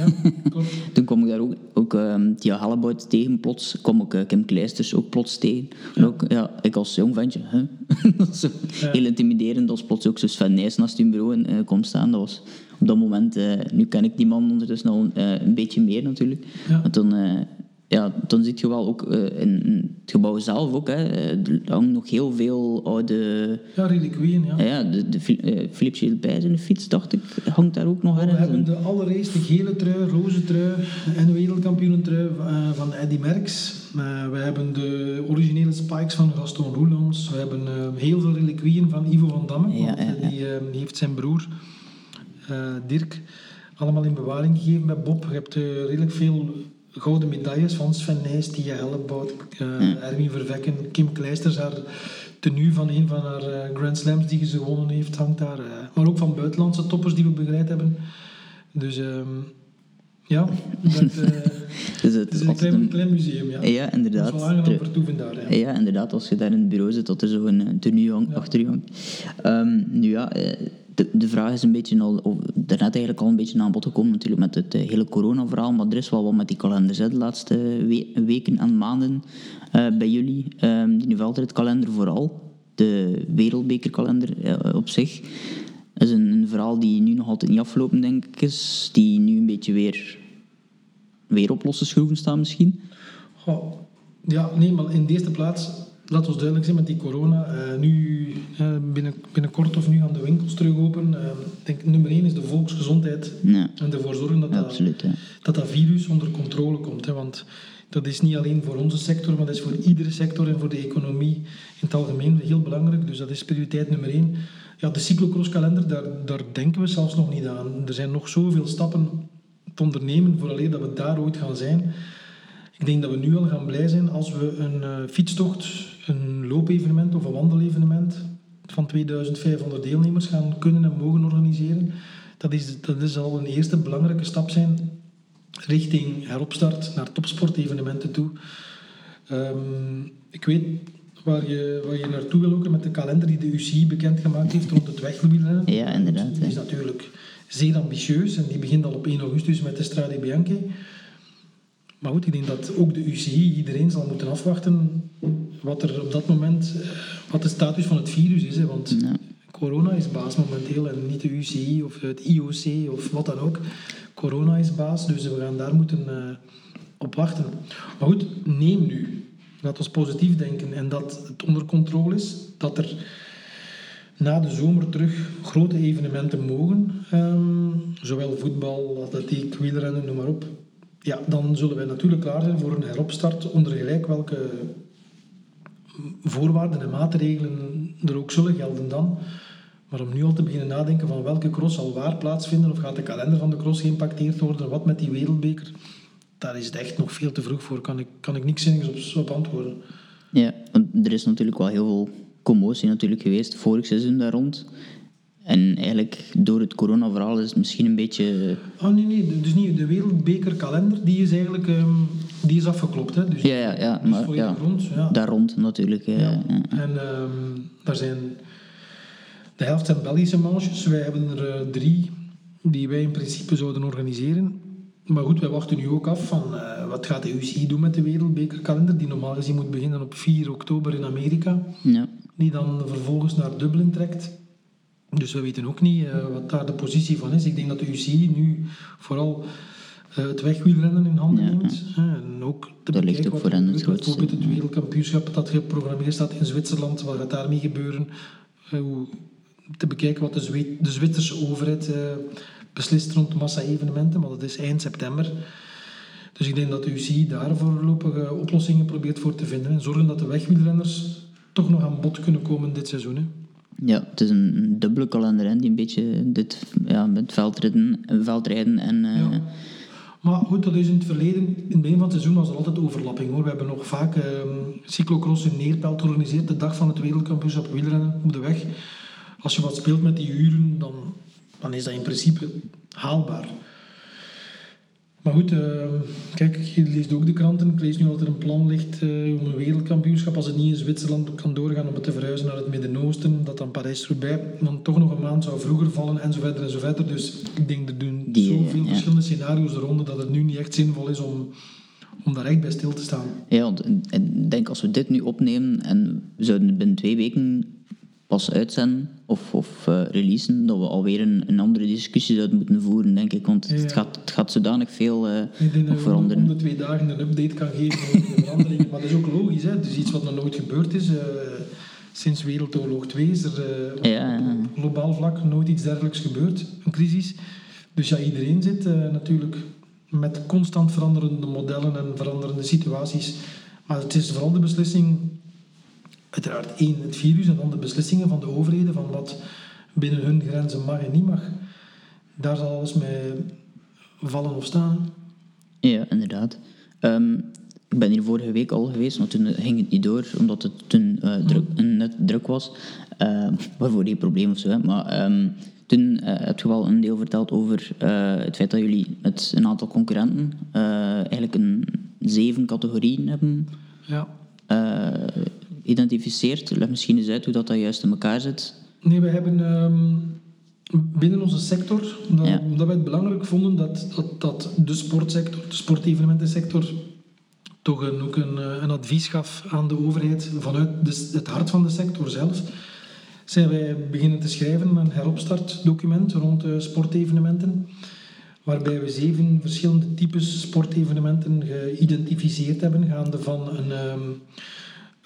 klopt. Toen kwam ik daar ook, ook ehm Tia Hallebout tegen plots. kwam ik eh, Kim Kleisters ook plots tegen. En ook, ja, ik als jong ventje, hè? dat is zo Ja. heel intimiderend. als plots ook zo Sven Nijs naast je bureau eh, komt staan. Dat was op dat moment... nu ken ik die man ondertussen al een beetje meer natuurlijk. Ja. Maar toen... ja, dan zie je wel ook eh, in, het gebouw zelf ook, hè, eh, er hangen nog heel veel oude... Ja, reliquieën, ja. Ja, de, de eh, Philips Gilbert zijn fiets, dacht ik, hangt daar ook nog We ergens. hebben de allereerste gele trui, roze trui en wereldkampioenentrui eh, van Eddy Merckx. We hebben de originele spikes van Gaston Roelands. We hebben heel veel reliquieën van Ivo van Damme. Ja, Die heeft zijn broer Dirk allemaal in bewaring gegeven bij Bob. Je hebt redelijk veel gouden medailles van Sven Nijs, Tia Hellebout, eh Erwin Vervekken, Kim Kleisters. Haar tenue van een van haar eh, Grand Slams die ze gewonnen heeft, hangt daar. eh. maar ook van buitenlandse toppers die we begeleid hebben. Dus ehm, ja, dat, Dus het het is een klein, een- klein museum. Ja. Ja, inderdaad. is wel vertoeven daar. Ja. Ja, inderdaad, als je daar in het bureau zit, dat er zo'n tenue hangt, achter je hangt. Ehm, nu ja, de, de vraag is een beetje al, of, daarnet eigenlijk al een beetje aan bod gekomen natuurlijk met het eh, hele corona-verhaal, maar er is wel wat met die kalenders hè, de laatste we- weken en maanden eh, bij jullie. Ehm die kalender vooral, de wereldbekerkalender eh, op zich, is een, een verhaal die nu nog altijd niet afgelopen, denk ik, is, die nu een beetje weer, weer op losse schroeven staan misschien. Goh, ja, nee, maar in de eerste plaats, laat ons duidelijk zijn met die corona. eh, nu, eh, binnen, binnenkort of nu gaan de winkels terug open. Ik denk, nummer één is de volksgezondheid. Ja, En ervoor zorgen dat absoluut. Dat dat virus onder controle komt. Hè, want dat is niet alleen voor onze sector, maar dat is voor iedere sector en voor de economie in het algemeen heel belangrijk. Dus dat is prioriteit nummer één. Ja, de cyclocrosskalender, daar, daar denken we zelfs nog niet aan. Er zijn nog zoveel stappen te ondernemen vooraleer dat we daar ooit gaan zijn. Ik denk dat we nu al gaan blij zijn als we een fietstocht, een loopevenement of een wandelevenement van 2500 deelnemers gaan kunnen en mogen organiseren. Dat is, dat is al een eerste belangrijke stap zijn richting heropstart naar topsportevenementen toe. Ehm, ik weet waar je, waar je naartoe wil ook met de kalender die de UCI bekendgemaakt heeft rond het wegwielrennen. Ja, inderdaad, Die is natuurlijk zeer ambitieus en die begint al op 1 augustus met de Strade Bianchi. Maar goed, ik denk dat ook de UCI iedereen zal moeten afwachten wat er op dat moment, eh, wat de status van het virus is. Hè, want Ja. corona is baas momenteel en niet de UCI of het IOC of wat dan ook. Corona is baas, dus we gaan daar moeten eh, op wachten. Maar goed, neem nu. Laat ons positief denken en dat het onder controle is. Dat er na de zomer terug grote evenementen mogen. ehm, zowel voetbal, atletiek, wielrennen, noem maar op. Ja, dan zullen wij natuurlijk klaar zijn voor een heropstart onder gelijk welke voorwaarden en maatregelen er ook zullen gelden dan. Maar om nu al te beginnen nadenken van welke cross zal waar plaatsvinden of gaat de kalender van de cross geïmpacteerd worden, wat met die wereldbeker, daar is het echt nog veel te vroeg voor. Kan ik, kan ik niks zinnigs op, op antwoorden. Ja, want er is natuurlijk wel heel veel commotie natuurlijk geweest vorig seizoen daar rond. En eigenlijk door het corona-verhaal is het misschien een beetje... Oh nee, nee, dus niet de wereldbekerkalender, die is eigenlijk ehm, die is afgeklopt. Hè? Dus Ja, ja, is maar volledig ja, rond. Ja. daar rond natuurlijk. eh, Ja. ja. En ehm, daar zijn de helft zijn Belgische manches. Wij hebben er eh, drie die wij in principe zouden organiseren. Maar goed, wij wachten nu ook af van eh, wat gaat de UCI doen met de wereldbekerkalender, die normaal gezien moet beginnen op 4 oktober in Amerika. Ja. die dan vervolgens naar Dublin trekt. Dus we weten ook niet uh, wat daar de positie van is. Ik denk dat de UCI nu vooral het wegwielrennen in handen Ja, neemt. En ook te Dat ligt ook voor hen het grootste. Bijvoorbeeld het wereldkampioenschap dat geprogrammeerd staat in Zwitserland. Wat gaat daarmee gebeuren? Hoe, te bekijken wat de, Zwe- de Zwitserse overheid uh, beslist rond massa-evenementen. Maar dat is eind september. Dus ik denk dat de UCI daar voorlopige oplossingen probeert voor te vinden. En zorgen dat de wegwielrenners toch nog aan bod kunnen komen dit seizoen. Hè. Ja, het is een dubbele kalender hè, die een beetje dit, ja, met veldrijden, veldrijden en... eh, Ja. Maar goed, dat is in het verleden, in het begin van het seizoen was er altijd overlapping hoor. We hebben nog vaak ehm cyclocross in Neerpelt georganiseerd, de dag van het wereldkampioenschap wielrennen op de weg. Als je wat speelt met die uren, dan, dan is dat in principe haalbaar. Maar goed, ehm, kijk, je leest ook de kranten. Ik lees nu dat er een plan ligt eh, om een wereldkampioenschap, als het niet in Zwitserland kan doorgaan, om het te verhuizen naar het Midden-Oosten, dat dan Parijs-Roubaix dan toch nog een maand zou vroeger vallen, en zo verder en zo verder. Dus ik denk, er doen Die, eh, zoveel ja. verschillende scenario's eronder dat het nu niet echt zinvol is om, om daar echt bij stil te staan. Ja, want ik denk als we dit nu opnemen en we zouden binnen twee weken pas uitzenden of, of eh, releasen, dat we alweer een, een andere discussie zouden moeten voeren, denk ik. Want Ja. het, gaat, het gaat zodanig veel eh, Ik denk dat veranderen. om de twee dagen een update kan geven over de veranderingen. Maar dat is ook logisch, hè. Het is iets wat nog nooit gebeurd is. eh, sinds Wereldoorlog 2 is er op globaal vlak nooit iets dergelijks gebeurd, een crisis. Dus ja, iedereen zit natuurlijk met constant veranderende modellen en veranderende situaties. Maar het is vooral de beslissing, uiteraard één, het virus en dan de beslissingen van de overheden van wat binnen hun grenzen mag en niet mag. Daar zal alles mee vallen of staan. Ja, inderdaad. Ehm, ik ben hier vorige week al geweest, maar toen ging het niet door, omdat het toen eh, druk, net druk was. Ehm waarvoor geen probleem of zo. Hè. Maar ehm, toen eh, heb je wel een deel verteld over eh, het feit dat jullie met een aantal concurrenten eigenlijk een zeven categorieën hebben Ja. Identificeerd. Leg misschien eens uit hoe dat, dat juist in elkaar zit. Nee, we hebben ehm, binnen onze sector, dat, Ja. dat wij het belangrijk vonden dat, dat, dat de sportsector, de sportevenementensector, toch een, ook een, eh, een advies gaf aan de overheid vanuit de, het hart van de sector zelf. Zijn wij beginnen te schrijven een heropstartdocument rond sportevenementen, waarbij we zeven verschillende types sportevenementen geïdentificeerd hebben, gaande van een, ehm,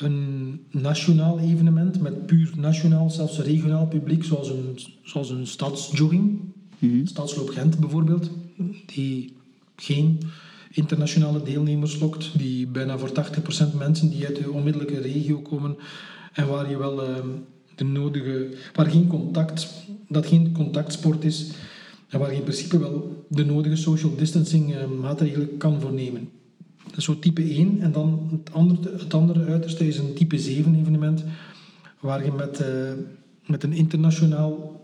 een nationaal evenement met puur nationaal, zelfs regionaal publiek, zoals een, zoals een stadsjogging, Stadsloop Gent bijvoorbeeld, die geen internationale deelnemers lokt, die bijna voor 80% mensen die uit de onmiddellijke regio komen en waar je wel ehm, de nodige, waar geen contact, dat geen contactsport is en waar je in principe wel de nodige social distancing eh, maatregelen kan voornemen. Dat is zo type 1. En dan het andere, het andere uiterste is een type 7 evenement, waar je met, eh, met een internationaal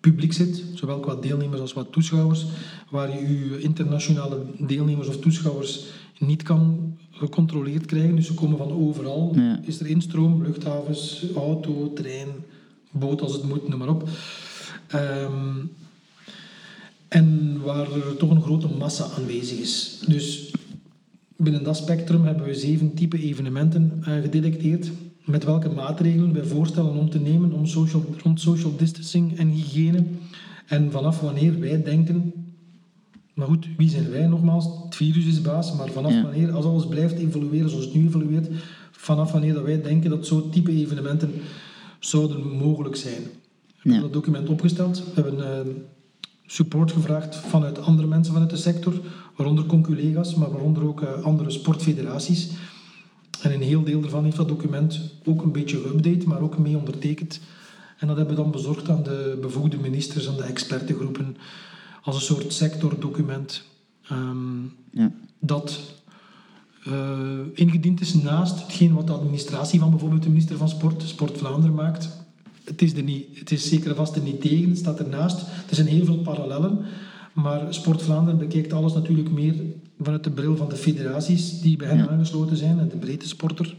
publiek zit, zowel qua deelnemers als qua toeschouwers, waar je je internationale deelnemers of toeschouwers niet kan gecontroleerd krijgen. Dus ze komen van overal. Ja. Is er instroom, luchthavens, auto, trein, boot als het moet, noem maar op. Ehm, en waar er toch een grote massa aanwezig is. Dus binnen dat spectrum hebben we zeven type evenementen gedetecteerd. Met welke maatregelen wij voorstellen om te nemen om social, rond social distancing en hygiëne. En vanaf wanneer wij denken. Maar goed, wie zijn wij nogmaals? Het virus is baas, maar vanaf Ja. wanneer, als alles blijft evolueren zoals het nu evolueert, vanaf wanneer dat wij denken dat zo'n type evenementen zouden mogelijk zijn. We hebben dat document opgesteld. We hebben eh, support gevraagd vanuit andere mensen vanuit de sector, waaronder conculega's, maar waaronder ook eh, andere sportfederaties. En een heel deel daarvan heeft dat document ook een beetje geüpdate, maar ook mee ondertekend. En dat hebben we dan bezorgd aan de bevoegde ministers en de expertengroepen als een soort sectordocument. ehm, Ja. dat eh, ingediend is naast hetgeen wat de administratie van bijvoorbeeld de minister van Sport, Sport Vlaanderen, maakt. Het is, er niet, het is zeker vast er niet tegen, het staat ernaast. Er zijn heel veel parallellen, maar Sport Vlaanderen bekijkt alles natuurlijk meer vanuit de bril van de federaties die bij hen Ja. aangesloten zijn en de breedte sporter.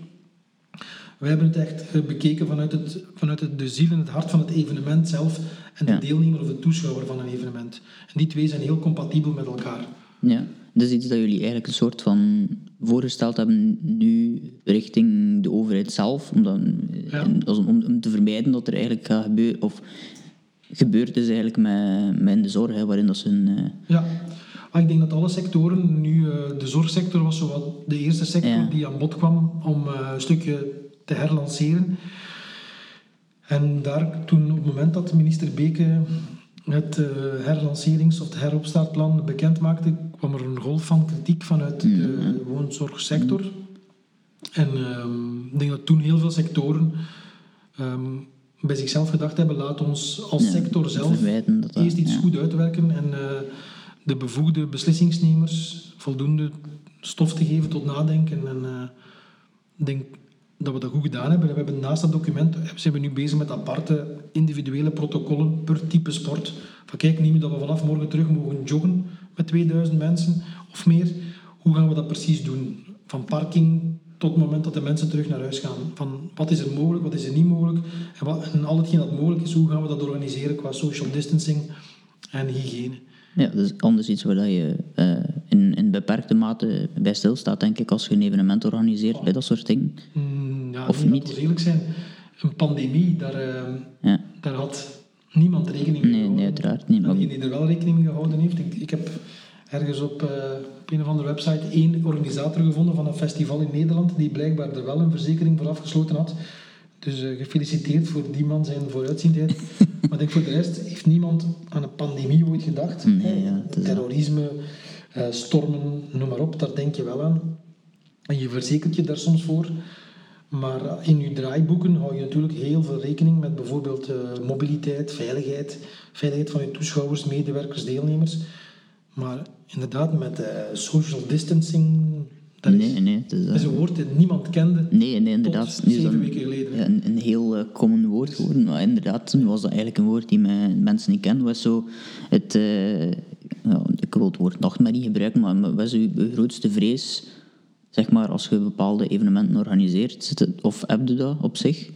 Wij hebben het echt eh, bekeken vanuit, het, vanuit het, de ziel en het hart van het evenement zelf en de Ja. deelnemer of de toeschouwer van een evenement. En die twee zijn heel compatibel met elkaar. Ja, dat is iets dat jullie eigenlijk een soort van voorgesteld hebben nu richting de overheid zelf, om, dan, Ja. als- om, om te vermijden dat er eigenlijk gaat gebeuren, of gebeurd is eigenlijk met, met in de zorg, hè, waarin dat ze een... eh, Ja, maar ik denk dat alle sectoren, nu eh, de zorgsector was zo wat de eerste sector Ja. die aan bod kwam om eh, een stukje te herlanceren. En daar toen, op het moment dat minister Beke het herlancerings- of het heropstartplan bekend maakte, kwam er een golf van kritiek vanuit de woonzorgsector. En ehm, ik denk dat toen heel veel sectoren ehm, bij zichzelf gedacht hebben, laat ons als Ja, sector zelf dat dat- eerst iets ja. goed uitwerken en eh, de bevoegde beslissingsnemers voldoende stof te geven tot nadenken. En eh, ik denk dat we dat goed gedaan hebben. We hebben naast dat document zijn we nu bezig met aparte individuele protocollen per type sport. Van kijk, neem je dat we vanaf morgen terug mogen joggen met 2000 mensen of meer. Hoe gaan we dat precies doen? Van parking tot het moment dat de mensen terug naar huis gaan. Van wat is er mogelijk, wat is er niet mogelijk. En, wat, en al hetgeen dat mogelijk is, hoe gaan we dat organiseren qua social distancing en hygiëne. Ja, dat is anders iets waar dat je eh, in, in beperkte mate bij stilstaat, denk ik, als je een evenement organiseert bij dat soort dingen. Mm, ja, Of nee, niet? eerlijk zijn. Een pandemie, daar, eh, Ja. daar had niemand rekening mee Nee, gehouden. nee, uiteraard niet. En Maar, degene die er wel rekening mee gehouden heeft, ik, ik heb ergens op, eh, op een of andere website één organisator gevonden van een festival in Nederland die blijkbaar er wel een verzekering voor afgesloten had. Dus eh, gefeliciteerd voor die man zijn vooruitziendheid. maar ik denk voor de rest heeft niemand aan een pandemie ooit gedacht. Nee, ja, Terrorisme, eh, stormen, noem maar op, daar denk je wel aan. En je verzekert je daar soms voor. Maar in je draaiboeken hou je natuurlijk heel veel rekening met bijvoorbeeld mobiliteit, veiligheid, veiligheid van je toeschouwers, medewerkers, deelnemers. Maar inderdaad, met eh, social distancing, dat is, nee, nee, het is, dat eh, is een woord dat niemand kende. nee, nee, inderdaad. Nu zeven weken geleden. een, een heel eh, common woord geworden. Maar inderdaad, toen was dat eigenlijk een woord die men- mensen niet kenden. Was zo het, ja, ik wil het woord nachtmerrie gebruiken, maar wat is uw grootste vrees, zeg maar, als je bepaalde evenementen organiseert? Of heb je dat op zich?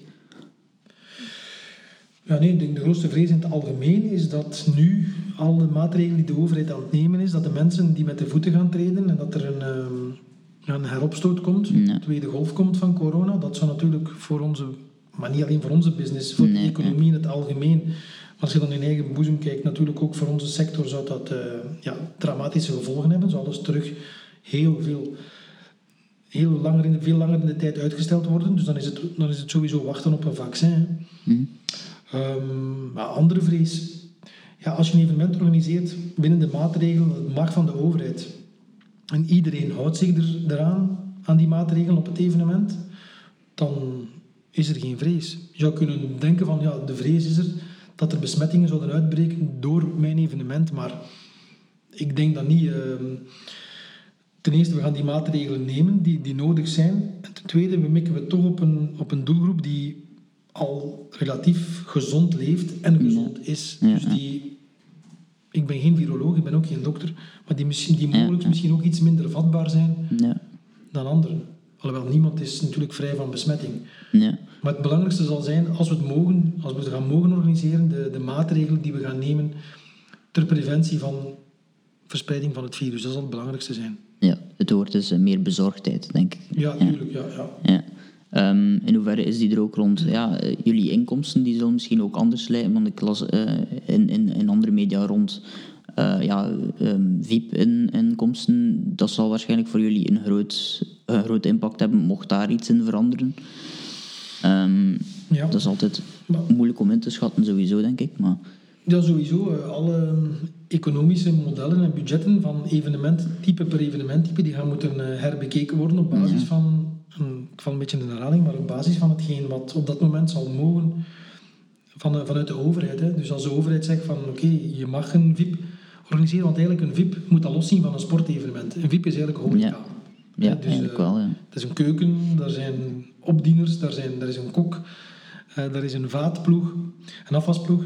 Ja, nee, denk de grootste vrees in het algemeen is dat nu alle maatregelen die de overheid aan het nemen is, dat de mensen die met de voeten gaan treden en dat er een, ehm, een heropstoot komt, Ja. een tweede golf komt van corona, dat zou natuurlijk voor onze, maar niet alleen voor onze business, voor Nee, de economie in het algemeen, als je dan in eigen boezem kijkt, natuurlijk ook voor onze sector zou dat eh, ja, dramatische gevolgen hebben. Zou alles terug heel veel heel langer in, veel langer in de tijd uitgesteld worden. Dus dan is het, dan is het sowieso wachten op een vaccin. hè. Hm? Ehm, maar andere vrees. Ja, als je een evenement organiseert binnen de maatregelen, het mag van de overheid. En iedereen houdt zich er, eraan, aan die maatregelen op het evenement, dan is er geen vrees. Je zou kunnen denken van, ja, de vrees is er dat er besmettingen zouden uitbreken door mijn evenement, maar ik denk dat niet. ehm, ten eerste, we gaan die maatregelen nemen die, die nodig zijn. En ten tweede, we mikken we toch op een, op een doelgroep die al relatief gezond leeft en gezond is. Ja, Dus die, ik ben geen viroloog, ik ben ook geen dokter, maar die, misschien, die mogelijk ja. misschien ook iets minder vatbaar zijn Ja. dan anderen. Alhoewel, niemand is natuurlijk vrij van besmetting. Ja. Maar het belangrijkste zal zijn, als we het mogen, als we het gaan mogen organiseren, de, de maatregelen die we gaan nemen ter preventie van verspreiding van het virus. Dat zal het belangrijkste zijn. ja, het woord is eh, meer bezorgdheid, denk ik. Ja, tuurlijk. Ja, ja. Ehm, in hoeverre is die er ook rond? Ja, jullie inkomsten die zullen misschien ook anders lijken, want ik las eh, in, in, in andere media rond eh, ja, ehm, VIP-inkomsten. Dat zal waarschijnlijk voor jullie een groot, een groot impact hebben, mocht daar iets in veranderen. Ehm, Ja. Dat is altijd Maar- moeilijk om in te schatten, sowieso, denk ik. Maar Ja, sowieso. eh, Alle economische modellen en budgetten van evenementtype per evenementtype, die gaan moeten herbekeken worden op basis van, een, ik val een beetje in de herhaling, maar op basis van hetgeen wat op dat moment zal mogen van, vanuit de overheid. Hè. Dus als de overheid zegt van oké, je mag een VIP organiseren, want eigenlijk een VIP moet dat loszien van een sportevenement. Een VIP is eigenlijk horeca. Ja. ja, Dus, eigenlijk eh, wel. Ja. Het is een keuken, daar zijn opdieners, daar, zijn, daar is een kok, eh, daar is een vaatploeg, een afwasploeg.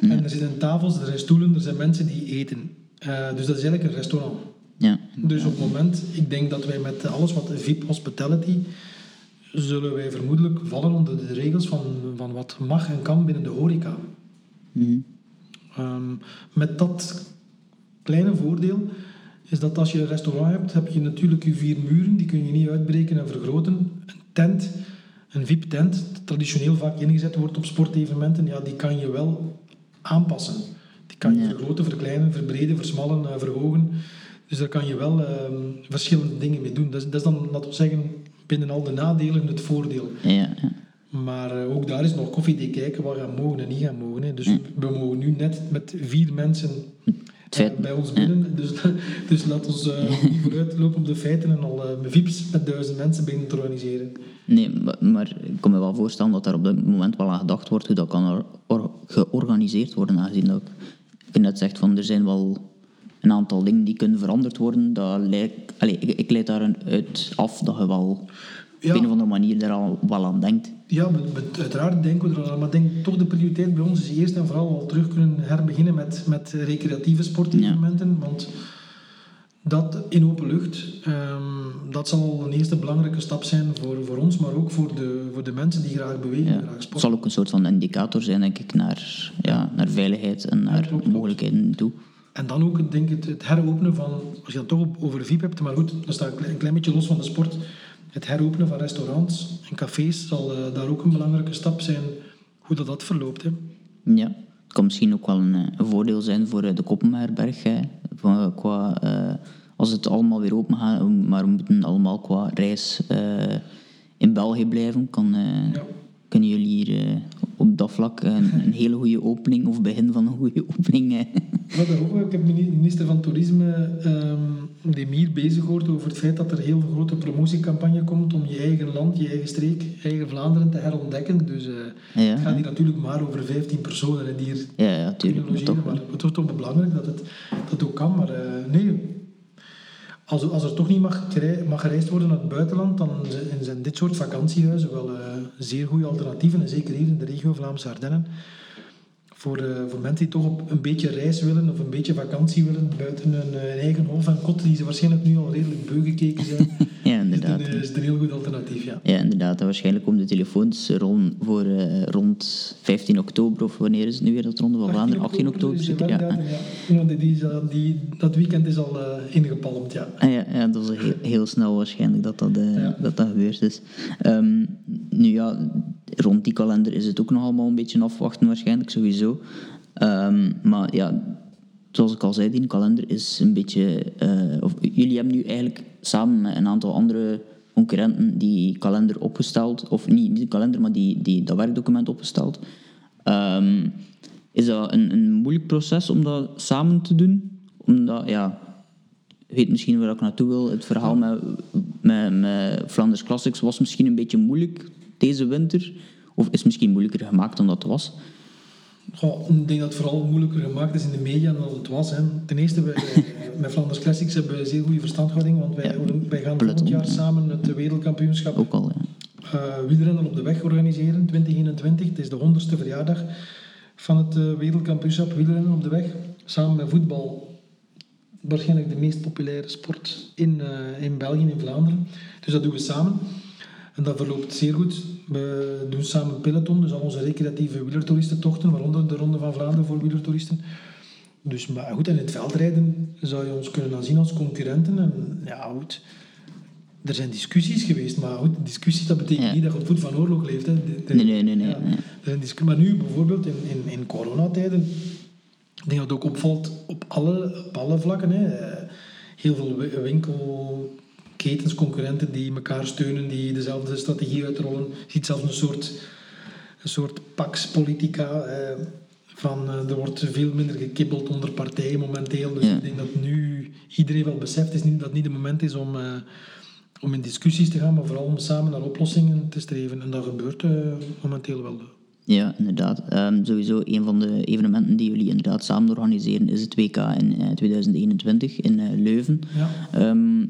En er zitten tafels, er zijn stoelen, er zijn mensen die eten. Eh, dus dat is eigenlijk een restaurant. Ja. Dus op het moment, ik denk dat wij met alles wat VIP hospitality, zullen wij vermoedelijk vallen onder de regels van, van wat mag en kan binnen de horeca. Mhm. Ehm, met dat kleine voordeel is dat als je een restaurant hebt, heb je natuurlijk je vier muren, die kun je niet uitbreken en vergroten. Een tent, een VIP-tent, traditioneel vaak ingezet wordt op sportevenementen, ja, die kan je wel aanpassen. Die kan je Ja. vergroten, verkleinen, verbreden, versmallen, eh, verhogen. Dus daar kan je wel ehm, verschillende dingen mee doen. Dat is, dat is dan, laten we zeggen, binnen al de nadelen het voordeel. Ja, ja. Maar eh, ook daar is nog koffiedik kijken wat gaan mogen en niet gaan mogen. Hè. Dus we mogen nu net met vier mensen eh, bij ons binnen. Dus, dus laat ons eh, niet vooruitlopen op de feiten en al met VIP's met duizend mensen beginnen te organiseren. Nee, ma- maar ik kan me wel voorstellen dat daar op dit moment wel aan gedacht wordt hoe dat kan or- or- georganiseerd worden, aangezien dat ik net zegt van er zijn wel een aantal dingen die kunnen veranderd worden. Dat lijkt, allee, ik, ik leid daaruit af dat je wel Ja. op een of andere manier daar al wel aan denkt. Ja, uiteraard denken we er al aan. Maar ik denk toch de prioriteit bij ons is eerst en vooral al terug kunnen herbeginnen met, met recreatieve sportevenementen. Want dat in open lucht, ehm, dat zal een eerste belangrijke stap zijn voor, voor ons, maar ook voor de, voor de mensen die graag bewegen, Ja. graag Het sporten. zal ook een soort van indicator zijn, denk ik, naar, ja, naar veiligheid en naar mogelijkheden toe. En dan ook denk ik, het, het heropenen van, als je dan toch over VIP hebt, maar goed, dat staat een klein, een klein beetje los van de sport. Het heropenen van restaurants en cafés zal eh, daar ook een belangrijke stap zijn, hoe dat, dat verloopt. Hè. Ja, het kan misschien ook wel een, eh, een voordeel zijn voor eh, de Koppenmaarberg. Hè. Van, qua, als het allemaal weer open gaat, maar we moeten allemaal qua reis in België blijven, kan, Ja. kunnen jullie hier op dat vlak een, een hele goede opening of begin van een goede opening. Wat ook, ik heb de minister van Toerisme, ehm die meer bezig hoort over het feit dat er heel grote promotiecampagne komt om je eigen land, je eigen streek, eigen Vlaanderen te herontdekken. Dus eh, Ja, het gaat hier natuurlijk maar over 15 personen die hier ja, ja, tuurlijk. Maar het wordt toch belangrijk dat het dat ook kan. Maar eh, nee, als, als er toch niet mag, mag gereisd worden naar het buitenland, dan zijn- zijn dit soort vakantiehuizen wel eh, zeer goede alternatieven. En zeker hier in de regio Vlaamse Ardennen. Voor, eh, voor mensen die toch op een beetje reis willen of een beetje vakantie willen buiten hun eh, eigen hof en kot, die ze waarschijnlijk nu al redelijk beu gekeken zijn, ja, is, het inderdaad. een, is het een heel goed alternatief. Ja. Ja, inderdaad. En waarschijnlijk komen de telefoons rond, voor eh, rond 15 oktober, of wanneer is het nu weer dat Ronde van Vlaanderen? 18 oktober is de zeker? Ja. ja. Ja, die, die, is dat weekend is al eh, ingepalmd, ja. Ah, ja, ja, dat is heel, heel snel waarschijnlijk dat dat, eh, dat, dat gebeurd is. Ehm, nu ja, rond die kalender is het ook nog allemaal een beetje afwachten waarschijnlijk, sowieso. Ehm, maar ja, zoals ik al zei, die kalender is een beetje... eh, of, jullie hebben nu eigenlijk samen met een aantal andere concurrenten die kalender opgesteld. Of niet, niet de kalender, maar die, die, dat werkdocument opgesteld. Ehm, is dat een, een moeilijk proces om dat samen te doen? Omdat, ja, je weet misschien waar ik naartoe wil. Het verhaal met, met, met Flanders Classics was misschien een beetje moeilijk deze winter. Of is misschien moeilijker gemaakt dan dat was. Goh, ik denk dat het vooral moeilijker gemaakt is in de media dan het was. Hè. Ten eerste, wij, wij- met Flanders Classics hebben we een zeer goede verstandhouding, want wij, Ja, wij gaan volgend jaar ja. samen het wereldkampioenschap Ook al, ja. eh, wielrennen op de weg organiseren, 2021. Het is de 100ste verjaardag van het eh, wereldkampioenschap wielrennen op de weg. Samen met voetbal, waarschijnlijk de meest populaire sport in, eh, in België, in Vlaanderen. Dus dat doen we samen. En dat verloopt zeer goed. We doen samen een peloton, dus al onze recreatieve wielertoeristentochten, waaronder de Ronde van Vlaanderen voor wielertoeristen. Dus, maar goed, en in het veldrijden zou je ons kunnen aanzien als concurrenten. En ja, goed. Er zijn discussies geweest, maar goed, discussies, dat betekent Ja. niet dat je op voet van oorlog leeft. Hè. De- de- Nee, nee, nee, nee, ja, nee. er zijn maar nu bijvoorbeeld in, in, in coronatijden, ik denk dat het ook opvalt op alle, op alle vlakken. Hè. Eh, Heel veel wi- winkelketens, concurrenten die elkaar steunen, die dezelfde strategie uitrollen. Je ziet zelfs een soort, een soort pax politica. eh, van, eh, er wordt veel minder gekibbeld onder partijen momenteel. Dus Ja. ik denk dat nu iedereen wel beseft is niet, dat het niet het moment is om, eh, om in discussies te gaan, maar vooral om samen naar oplossingen te streven. En dat gebeurt eh, momenteel wel. Ja, inderdaad. Ehm, sowieso een van de evenementen die jullie inderdaad samen organiseren is het WK in eh, 2021 in eh, Leuven. Ja. Ehm,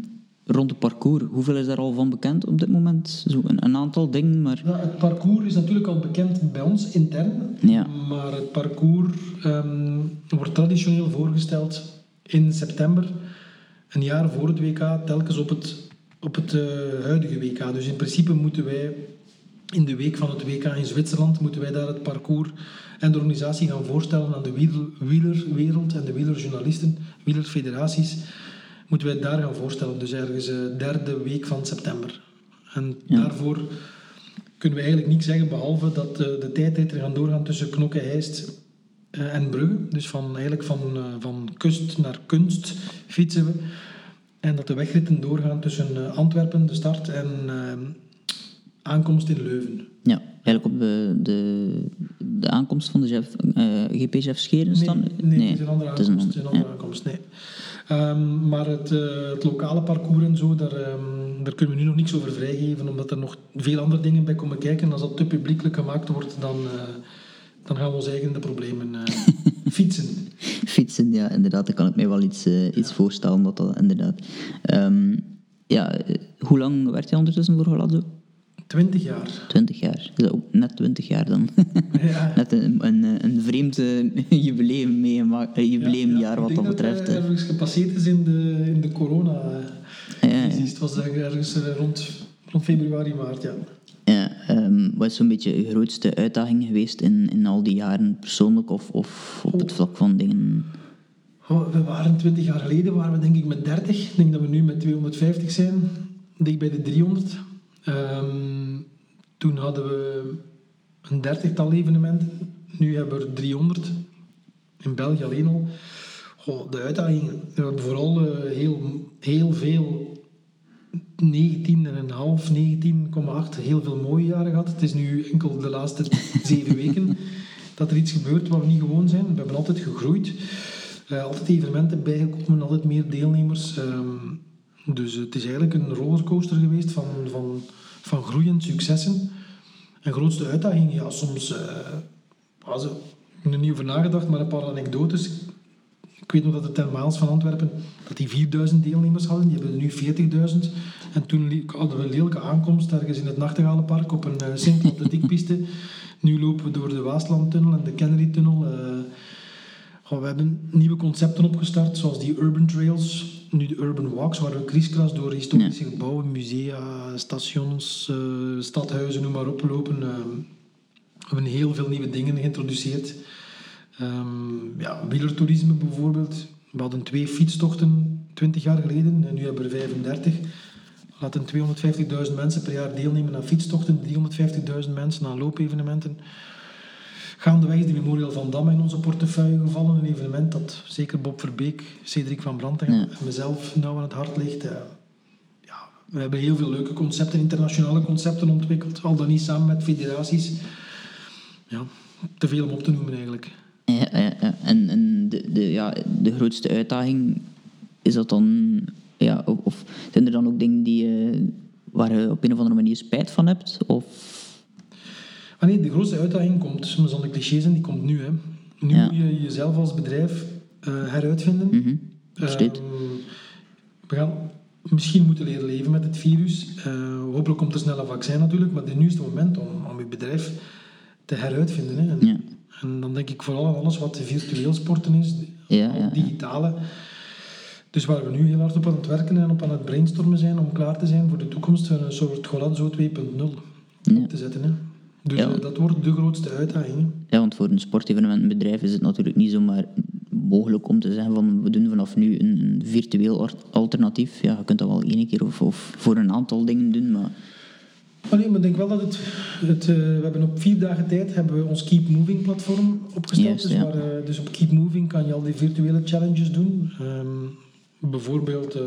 rond het parcours, hoeveel is daar al van bekend op dit moment? Zo een, een aantal dingen, maar... Ja, het parcours is natuurlijk al bekend bij ons intern, Ja. maar het parcours ehm, wordt traditioneel voorgesteld in september, een jaar voor het WK, telkens op het, op het eh, huidige WK. Dus in principe moeten wij in de week van het WK in Zwitserland, moeten wij daar het parcours en de organisatie gaan voorstellen aan de wiel- wielerwereld en de wielerjournalisten, wielerfederaties. Moeten wij het daar gaan voorstellen. Dus ergens de derde week van september. En daarvoor kunnen we eigenlijk niets zeggen, behalve dat de tijdrit er gaan doorgaan tussen Knokke, Heist en Brugge. Dus van, eigenlijk van, van kust naar kunst fietsen we. En dat de wegritten doorgaan tussen Antwerpen, de start, en aankomst in Leuven. Ja, eigenlijk op de, de, de aankomst van de chef, uh, eh, Scheren staan? Nee, nee, nee, het is een andere aankomst. Het is een andere aankomst nee. Um, maar het, uh, het, lokale parcours en zo, daar, um, daar kunnen we nu nog niks over vrijgeven, omdat er nog veel andere dingen bij komen kijken. En als dat te publiekelijk gemaakt wordt, dan, uh, dan gaan we ons eigen de problemen fietsen. fietsen, ja, inderdaad. Daar kan ik mij wel iets, iets ja. voorstellen. Dat dat, inderdaad. Um, ja, hoe lang werkt je ondertussen voor Holado? 20 jaar. 20 jaar. Net 20 jaar dan? Ja. net een, een, een vreemd uh, jubileum meegemaakt, uh, jubileumjaar ja, wat dat betreft. Ik ergens gepasseerd is in de, in de corona. Ja, Het was ergens rond, rond februari, maart, ja. Ja, um, wat is zo'n beetje je grootste uitdaging geweest in, in al die jaren, persoonlijk of, of op het vlak van dingen? Oh, we waren 20 jaar geleden, waren we denk ik met 30. Ik denk dat we nu met 250 zijn. Dicht bij de 300. Um, toen hadden we een dertigtal evenementen. Nu hebben we er 300. In België alleen al. Goh, de uitdagingen. We hebben vooral uh, heel, heel veel 19,5, 19,8, heel veel mooie jaren gehad. Het is nu enkel de laatste zeven weken dat er iets gebeurt wat we niet gewoon zijn. We hebben altijd gegroeid. Uh, altijd evenementen bijgekomen, altijd meer deelnemers. Um, dus het is eigenlijk een rollercoaster geweest van, van, van groeiend successen. En grootste uitdaging, ja, soms... Uh, er, ik heb niet over nagedacht, maar een paar anekdotes. Ik weet nog dat de Ten Miles van Antwerpen dat die 4000 deelnemers hadden. Die hebben er nu 40.000. En toen hadden we een lelijke aankomst ergens in het Nachtegalenpark op een uh, simpele atletiekpiste. Nu lopen we door de Waaslandtunnel en de Kennedy-tunnel. Uh, we hebben nieuwe concepten opgestart, zoals die urban trails nu de urban walks, waar we kriskras door historische gebouwen, musea, stations, uh, stadhuizen, noem maar op, lopen. Uh, we hebben heel veel nieuwe dingen geïntroduceerd. Um, ja, wielertoerisme bijvoorbeeld. We hadden twee fietstochten 20 jaar geleden en nu hebben we er 35. Laten 250.000 mensen per jaar deelnemen aan fietstochten, 350.000 mensen aan loopevenementen. Gaandeweg is de Memorial van Damme in onze portefeuille gevallen. Een evenement dat zeker Bob Verbeek, Cedric van Branten en mezelf nauw aan het hart ligt. Eh, ja, we hebben heel veel leuke concepten, internationale concepten ontwikkeld. Al dan niet samen met federaties. Ja, te veel om op te noemen eigenlijk. Ja, ja, ja. En, en de, de, ja, de grootste uitdaging, is dat dan... Ja, of, of zijn er dan ook dingen die, uh, waar je op een of andere manier spijt van hebt? Of Ah nee, de grootste uitdaging komt, zonder clichés zijn, die komt nu. Hè. Nu moet je jezelf als bedrijf uh, heruitvinden. Mm -hmm. we gaan misschien moeten leren leven met het virus. Uh, hopelijk komt er snel een vaccin natuurlijk, maar nu is het moment om, om je bedrijf te heruitvinden. Hè. En, ja. en, dan denk ik vooral aan alles wat virtueel sporten is, ja, digitale. Dus waar we nu heel hard op aan het werken en op aan het brainstormen zijn om klaar te zijn voor de toekomst een soort Golazzo 2.0 te zetten. Hè. Dus ja. dat wordt de grootste uitdaging. Ja, want voor een sportevenementenbedrijf is het natuurlijk niet zomaar mogelijk om te zeggen van we doen vanaf nu een virtueel alternatief. Ja, je kunt dat wel één keer of, of voor een aantal dingen doen, maar... Nee, maar ik denk wel dat het... het uh, we hebben op vier dagen tijd hebben we ons Keep Moving platform opgesteld. dus, waar, uh, dus op Keep Moving kan je al die virtuele challenges doen. Um, bijvoorbeeld... Uh,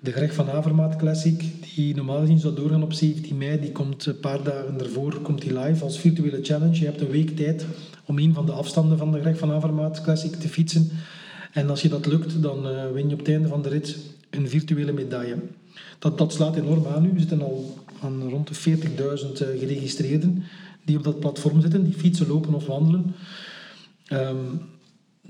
de Greg van Avermaat Classic, die normaal gezien zou doorgaan op 17 mei, die komt een paar dagen ervoor komt die live als virtuele challenge. Je hebt een week tijd om een van de afstanden van de Greg van Avermaat Classic te fietsen. En als je dat lukt, dan uh, win je op het einde van de rit een virtuele medaille. Dat, dat slaat enorm aan nu. We zitten al aan rond de 40.000 uh, eh, geregistreerden die op dat platform zitten, die fietsen, lopen of wandelen. Um,